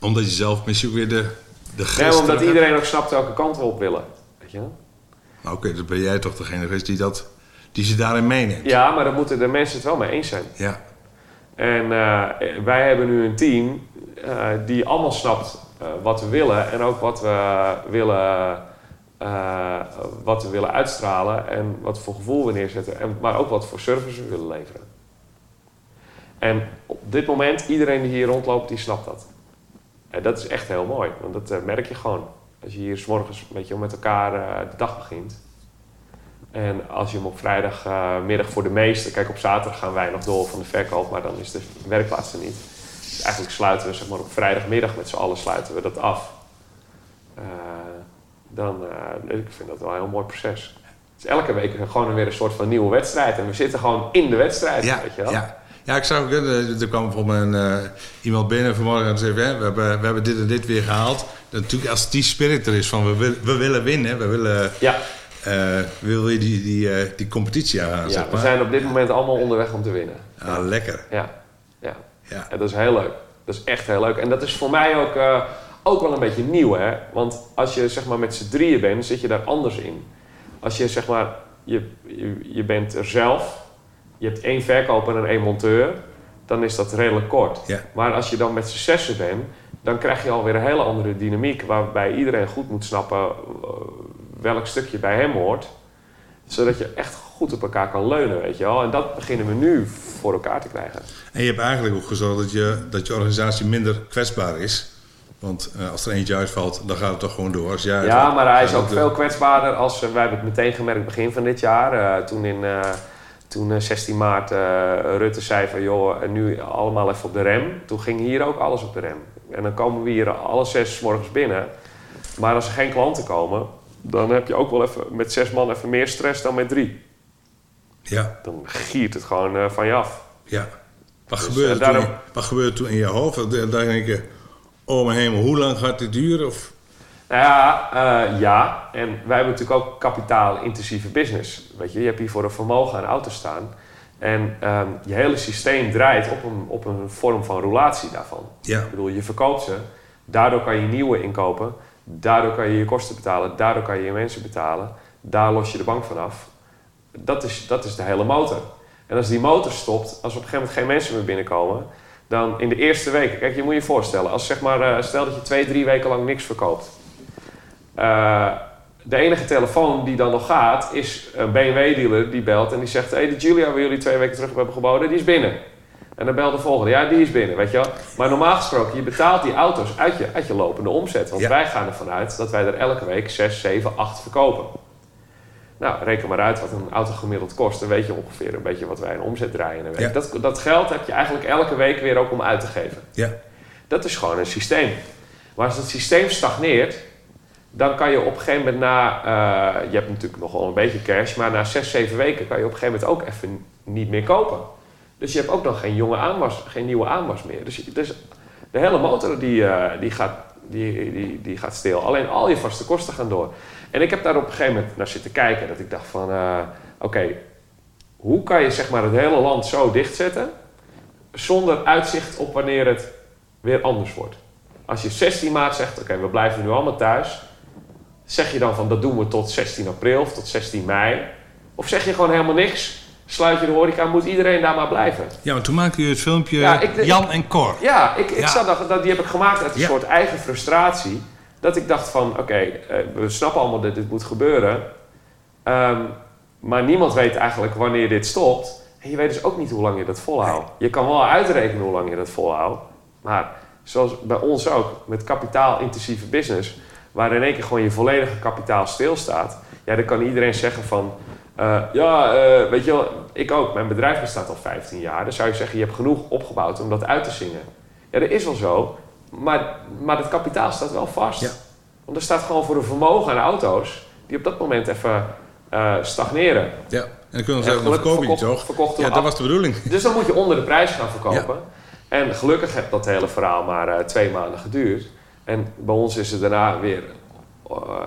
omdat je zelf misschien ook weer de, de Nee, geest omdat terug iedereen ook snapt welke kant we op willen. Weet je. Nou, Oké, dan ben jij toch degene geweest die, dat, die ze daarin meeneemt. Ja, maar dan moeten de mensen het wel mee eens zijn. Ja, En eh, wij hebben nu een team eh, die allemaal snapt eh, wat we willen en ook wat we willen, wat we willen uitstralen en wat voor gevoel we neerzetten, en, maar ook wat voor service we willen leveren. En op dit moment, iedereen die hier rondloopt, die snapt dat. En dat is echt heel mooi, want dat merk je gewoon. Als je hier s morgens een beetje met elkaar de dag begint. En als je hem op vrijdagmiddag voor de meesten, kijk op zaterdag gaan wij nog door van de verkoop, maar dan is de werkplaats er niet. Dus eigenlijk sluiten we zeg maar op vrijdagmiddag met z'n allen sluiten we dat af. Eh, dan, eh, ik vind dat wel een heel mooi proces. Het is elke week gewoon weer een soort van nieuwe wedstrijd en we zitten gewoon in de wedstrijd, ja, weet je wel. ja. Ja, ik eh, er kwam bijvoorbeeld een, eh, iemand binnen vanmorgen en zei: hè, we, hebben, we hebben dit en dit weer gehaald. Dat natuurlijk, als die spirit er is van we, we willen winnen, we willen, Ja, eh, wil je die, die, eh, die competitie aan, ja, zeg we maar. zijn op dit moment allemaal onderweg om te winnen. Ah, lekker. Ja, ja. Ja. En dat is heel leuk. Dat is echt heel leuk. En dat is voor mij ook, eh, ook wel een beetje nieuw, hè. Want als je zeg maar met z'n drieën bent, zit je daar anders in. Als je zeg maar, je, je, je bent er zelf, je hebt één verkoper en één monteur, dan is dat redelijk kort. Ja. Maar als je dan met z'n zessen bent, dan krijg je alweer een hele andere dynamiek, waarbij iedereen goed moet snappen welk stukje bij hem hoort. Zodat je echt goed op elkaar kan leunen, weet je wel. En dat beginnen we nu voor elkaar te krijgen. En je hebt eigenlijk ook gezorgd dat je, dat je organisatie minder kwetsbaar is. Want eh, als er eentje uitvalt, dan gaat het toch gewoon door. Als jij Ja, uitvalt, maar hij is ook veel kwetsbaarder als... eh, wij hebben het meteen gemerkt begin van dit jaar. eh, toen in toen, eh, 16 maart Rutte zei van... joh, en nu allemaal even op de rem. Toen ging hier ook alles op de rem. En dan komen we hier alle zes 's morgens binnen. Maar als er geen klanten komen... dan heb je ook wel even met zes man even meer stress dan met drie. Ja, Dan giert het gewoon eh, van je af. ja. Wat, Dus, gebeurde eh, toen, daarom- wat gebeurde toen in je hoofd? Dat- Dan denk je, oh mijn hemel, hoe lang gaat dit duren? Of, Nou ja, eh, ja. En wij hebben natuurlijk ook kapitaal-intensieve business. Weet je, je hebt hier voor een vermogen aan auto's staan. En ehm, je hele systeem draait op een, op een vorm van roulatie daarvan. ja, Ik bedoel, je verkoopt ze. Daardoor kan je nieuwe inkopen. Daardoor kan je je kosten betalen. Daardoor kan je je mensen betalen. Daar los je de bank vanaf. Dat is, dat is de hele motor. En als die motor stopt, als op een gegeven moment geen mensen meer binnenkomen, dan in de eerste weken, kijk, je moet je voorstellen, als zeg maar, eh, stel dat je twee, drie weken lang niks verkoopt. Eh, de enige telefoon die dan nog gaat, is een BMW-dealer die belt en die zegt: Hé, hey, de Julia waar jullie twee weken terug hebben geboden, die is binnen. En dan belt de volgende, ja, die is binnen, weet je wel. Maar normaal gesproken, je betaalt die auto's uit je, uit je lopende omzet. Want Ja. wij gaan ervan uit dat wij er elke week 6, 7, 8 verkopen. Nou, reken maar uit wat een auto gemiddeld kost. Dan weet je ongeveer een beetje wat wij in omzet draaien in een week. Ja. Dat, dat geld heb je eigenlijk elke week weer ook om uit te geven. ja, Dat is gewoon een systeem. Maar als het systeem stagneert, dan kan je op een gegeven moment na... eh, je hebt natuurlijk nog wel een beetje cash, maar na 6, 7 weken kan je op een gegeven moment ook even niet meer kopen. Dus je hebt ook nog geen, jonge aanwas, geen nieuwe aanwas meer. Dus, dus de hele motor die, eh, die, gaat, die, die, die gaat stil. Alleen al je vaste kosten gaan door. En ik heb daar op een gegeven moment naar zitten kijken. Dat ik dacht van, eh, oké, hoe kan je zeg maar het hele land zo dichtzetten... zonder uitzicht op wanneer het weer anders wordt. Als je 16 maart zegt, oké, we blijven nu allemaal thuis... zeg je dan van, dat doen we tot 16 april of tot 16 mei... of zeg je gewoon helemaal niks... Sluit je de horeca, moet iedereen daar maar blijven. ja, maar toen maakte je het filmpje Ja, ik- Jan en Cor. Ja, ik, ik Ja. zat dat, dat, die heb ik gemaakt uit een Ja. soort eigen frustratie. Dat ik dacht van, oké, eh, we snappen allemaal dat dit moet gebeuren. Ehm, maar niemand weet eigenlijk wanneer dit stopt. En je weet dus ook niet hoe lang je dat volhoudt. Je kan wel uitrekenen hoe lang je dat volhoudt. Maar zoals bij ons ook, met kapitaalintensieve business... waar in één keer gewoon je volledige kapitaal stilstaat... ja, dan kan iedereen zeggen van... eh, ja, eh, weet je wel, ik ook. Mijn bedrijf bestaat al 15 jaar. Dan zou je zeggen, je hebt genoeg opgebouwd om dat uit te zingen. Ja, dat is wel zo. Maar, maar het kapitaal staat wel vast. Ja. Want er staat gewoon voor een vermogen aan auto's... die op dat moment even eh, stagneren. Ja, en dan kunnen we En zeggen, verkoop je niet verkocht- toch? Ja, dat af. was de bedoeling. [LAUGHS] Dus dan moet je onder de prijs gaan verkopen. En gelukkig heeft dat hele verhaal maar twee maanden geduurd. En bij ons is het daarna weer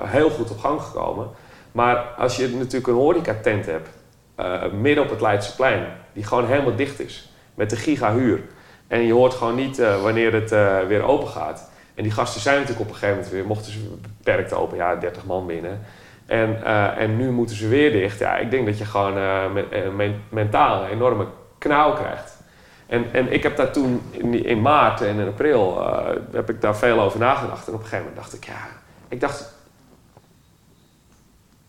heel goed op gang gekomen. Maar als je natuurlijk een horecatent hebt, eh, midden op het Leidseplein, die gewoon helemaal dicht is, met de gigahuur. En je hoort gewoon niet eh, wanneer het eh, weer open gaat. En die gasten zijn natuurlijk op een gegeven moment weer, mochten ze beperkt open, ja, 30 man binnen. En, en nu moeten ze weer dicht. Ja, ik denk dat je gewoon me- men- mentaal een enorme knauw krijgt. En, en ik heb daar toen in, in maart en in april heb ik daar veel over nagedacht. En op een gegeven moment dacht ik, ja, ik dacht.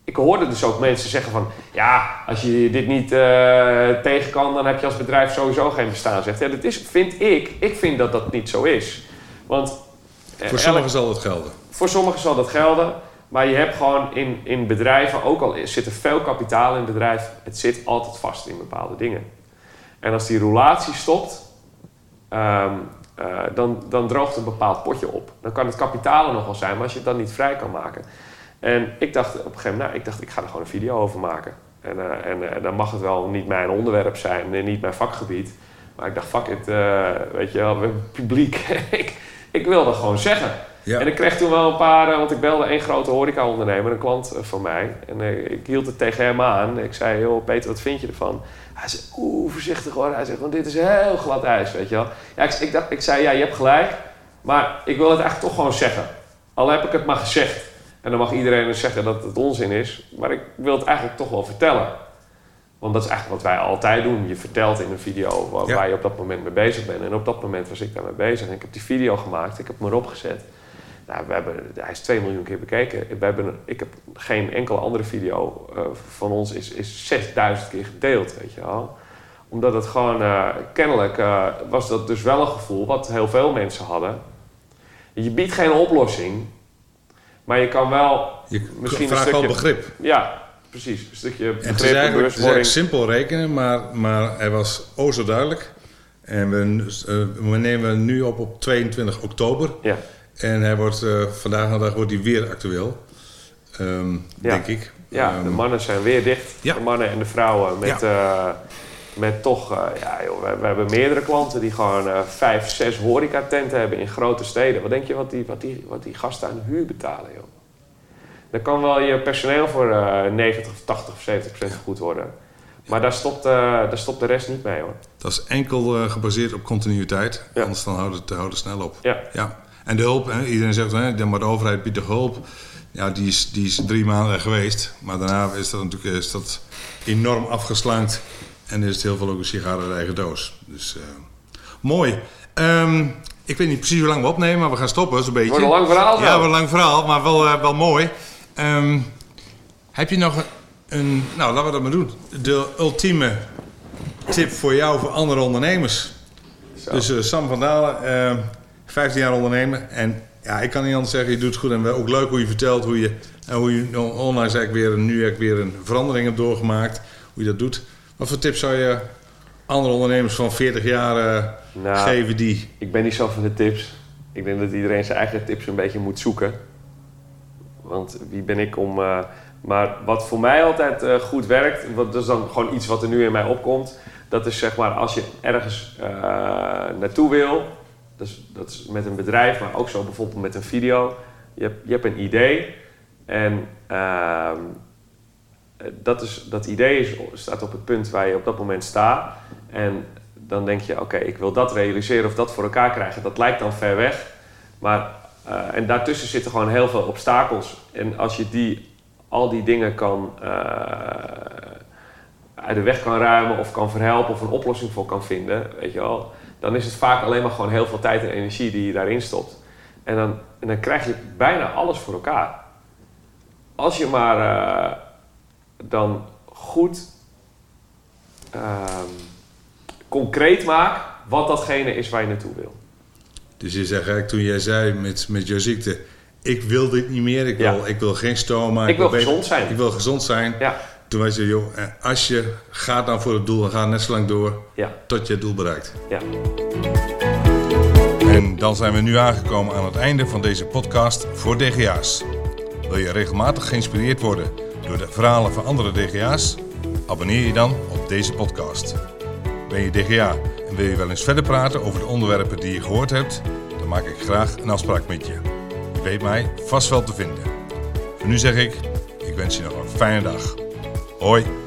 Ik hoorde dus ook mensen zeggen van, ja, als je dit niet eh, tegen kan, dan heb je als bedrijf sowieso geen bestaan. Zegt, ja, dat is, vind ik, ik vind dat dat niet zo is. Want eh, Voor sommigen zal het gelden. voor sommigen zal dat gelden. Maar je hebt gewoon in, in bedrijven, ook al zit er veel kapitaal in het bedrijf, het zit altijd vast in bepaalde dingen. En als die roulatie stopt, ehm, eh, dan, dan droogt een bepaald potje op. Dan kan het kapitaal er nog wel zijn, maar als je het dan niet vrij kan maken. En ik dacht op een gegeven moment, nou, ik dacht, ik ga er gewoon een video over maken. En, eh, en eh, dan mag het wel niet mijn onderwerp zijn en niet mijn vakgebied. Maar ik dacht, fuck it, eh, weet je wel, publiek. [LAUGHS] ik, ik wil dat gewoon zeggen. Ja. En ik kreeg toen wel een paar, want ik belde één grote horeca-ondernemer, een klant van mij. En ik hield het tegen hem aan. Ik zei, joh Peter, wat vind je ervan? Hij zei, oeh, voorzichtig hoor. Hij zegt, want dit is heel glad ijs, weet je wel. Ja, ik, ik, dacht, ik zei, ja, je hebt gelijk. Maar ik wil het eigenlijk toch gewoon zeggen. Al heb ik het maar gezegd. En dan mag iedereen dus zeggen dat het onzin is. Maar ik wil het eigenlijk toch wel vertellen. Want dat is eigenlijk wat wij altijd doen. Je vertelt in een video waar, Ja. waar je op dat moment mee bezig bent. En op dat moment was ik daarmee bezig. En ik heb die video gemaakt. Ik heb hem erop gezet. Nou, we hebben, hij is 2 miljoen keer bekeken. We hebben, ik heb geen enkele andere video eh, van ons is, is 6000 keer gedeeld, weet je wel. Omdat het gewoon, eh, kennelijk eh, was dat dus wel een gevoel wat heel veel mensen hadden. Je biedt geen oplossing, maar je kan wel Je Misschien een vraagt wel begrip. ja, precies. Een stukje En het is begrip en eigenlijk, het is eigenlijk bewustwording. simpel rekenen, maar, maar hij was o zo duidelijk. En we, eh, we nemen nu op op 22 oktober. Ja, En hij wordt, eh, vandaag de dag wordt hij weer actueel. Ehm, Ja. Denk ik. ja Ehm, de mannen zijn weer dicht. Ja. De mannen en de vrouwen met, eh, met toch... eh, ja, joh, we, we hebben meerdere klanten die gewoon eh, vijf, zes horecatenten hebben in grote steden. Wat denk je wat die, wat die, wat die gasten aan huur betalen, joh? Dan kan wel je personeel voor eh 90 of 80 of 70 procent goed worden. Maar daar stopt, daar stopt de rest niet mee, hoor. Dat is enkel gebaseerd op continuïteit. Ja. Anders dan houdt het, houdt het snel op. Ja. Ja. En de hulp, hè, iedereen zegt, hè, maar de overheid biedt de hulp. Ja, die is, die is drie maanden geweest. Maar daarna is dat natuurlijk is dat enorm afgeslankt. En is het heel veel ook een sigaar uit eigen doos. Dus eh, mooi. Ehm, ik weet niet precies hoe lang we opnemen, maar we gaan stoppen zo'n beetje. Wordt een lang verhaal, Ja, wel een lang verhaal, maar wel, eh, wel mooi. Ehm, heb je nog een. Nou, laten we dat maar doen. De ultieme tip voor jou, voor andere ondernemers. Zo. Dus eh, Sam van Dalen, eh 15 jaar ondernemer. En ja, ik kan niet anders zeggen, je doet het goed. En ook leuk hoe je vertelt hoe je, en hoe je on- onlangs eigenlijk weer, nu eigenlijk weer een verandering hebt doorgemaakt. Hoe je dat doet. Wat voor tips zou je andere ondernemers van 40 jaar eh, Nou, geven die... Ik ben niet zo van de tips. Ik denk dat iedereen zijn eigen tips een beetje moet zoeken. Want wie ben ik om. eh, maar wat voor mij altijd eh, goed werkt, wat, dat is dan gewoon iets wat er nu in mij opkomt. Dat is zeg maar als je ergens naartoe wil. Dat is, dat is met een bedrijf, maar ook zo bijvoorbeeld met een video. Je hebt, je hebt een idee. En ehm, eh, dat, is, dat idee staat op het punt waar je op dat moment staat. En dan denk je, oké, ik wil dat realiseren of dat voor elkaar krijgen. Dat lijkt dan ver weg. Maar, eh, en daartussen zitten gewoon heel veel obstakels. En als je die, al die dingen kan, eh, uit de weg kan ruimen of kan verhelpen of een oplossing voor kan vinden, weet je wel, dan is het vaak alleen maar gewoon heel veel tijd en energie die je daarin stopt. En dan, en dan krijg je bijna alles voor elkaar. Als je maar eh, dan goed ehm, concreet maakt wat datgene is waar je naartoe wil. Dus je zegt eigenlijk toen jij zei met, met jouw ziekte... Ik wil dit niet meer, ik Ja. wil, ik wil geen stoma. Ik wil beter- gezond zijn. Ik wil gezond zijn. Ja, Toen was je, joh, eh, als je gaat dan voor het doel, dan ga net zo lang door ja, tot je het doel bereikt. ja. En dan zijn we nu aangekomen aan het einde van deze podcast voor DGA's. Wil je regelmatig geïnspireerd worden door de verhalen van andere DGA's? Abonneer je dan op deze podcast. Ben je DGA en wil je wel eens verder praten over de onderwerpen die je gehoord hebt? Dan maak ik graag een afspraak met je. Je weet mij vast wel te vinden. Voor nu zeg ik, ik Ik wens je nog een fijne dag. Hoi.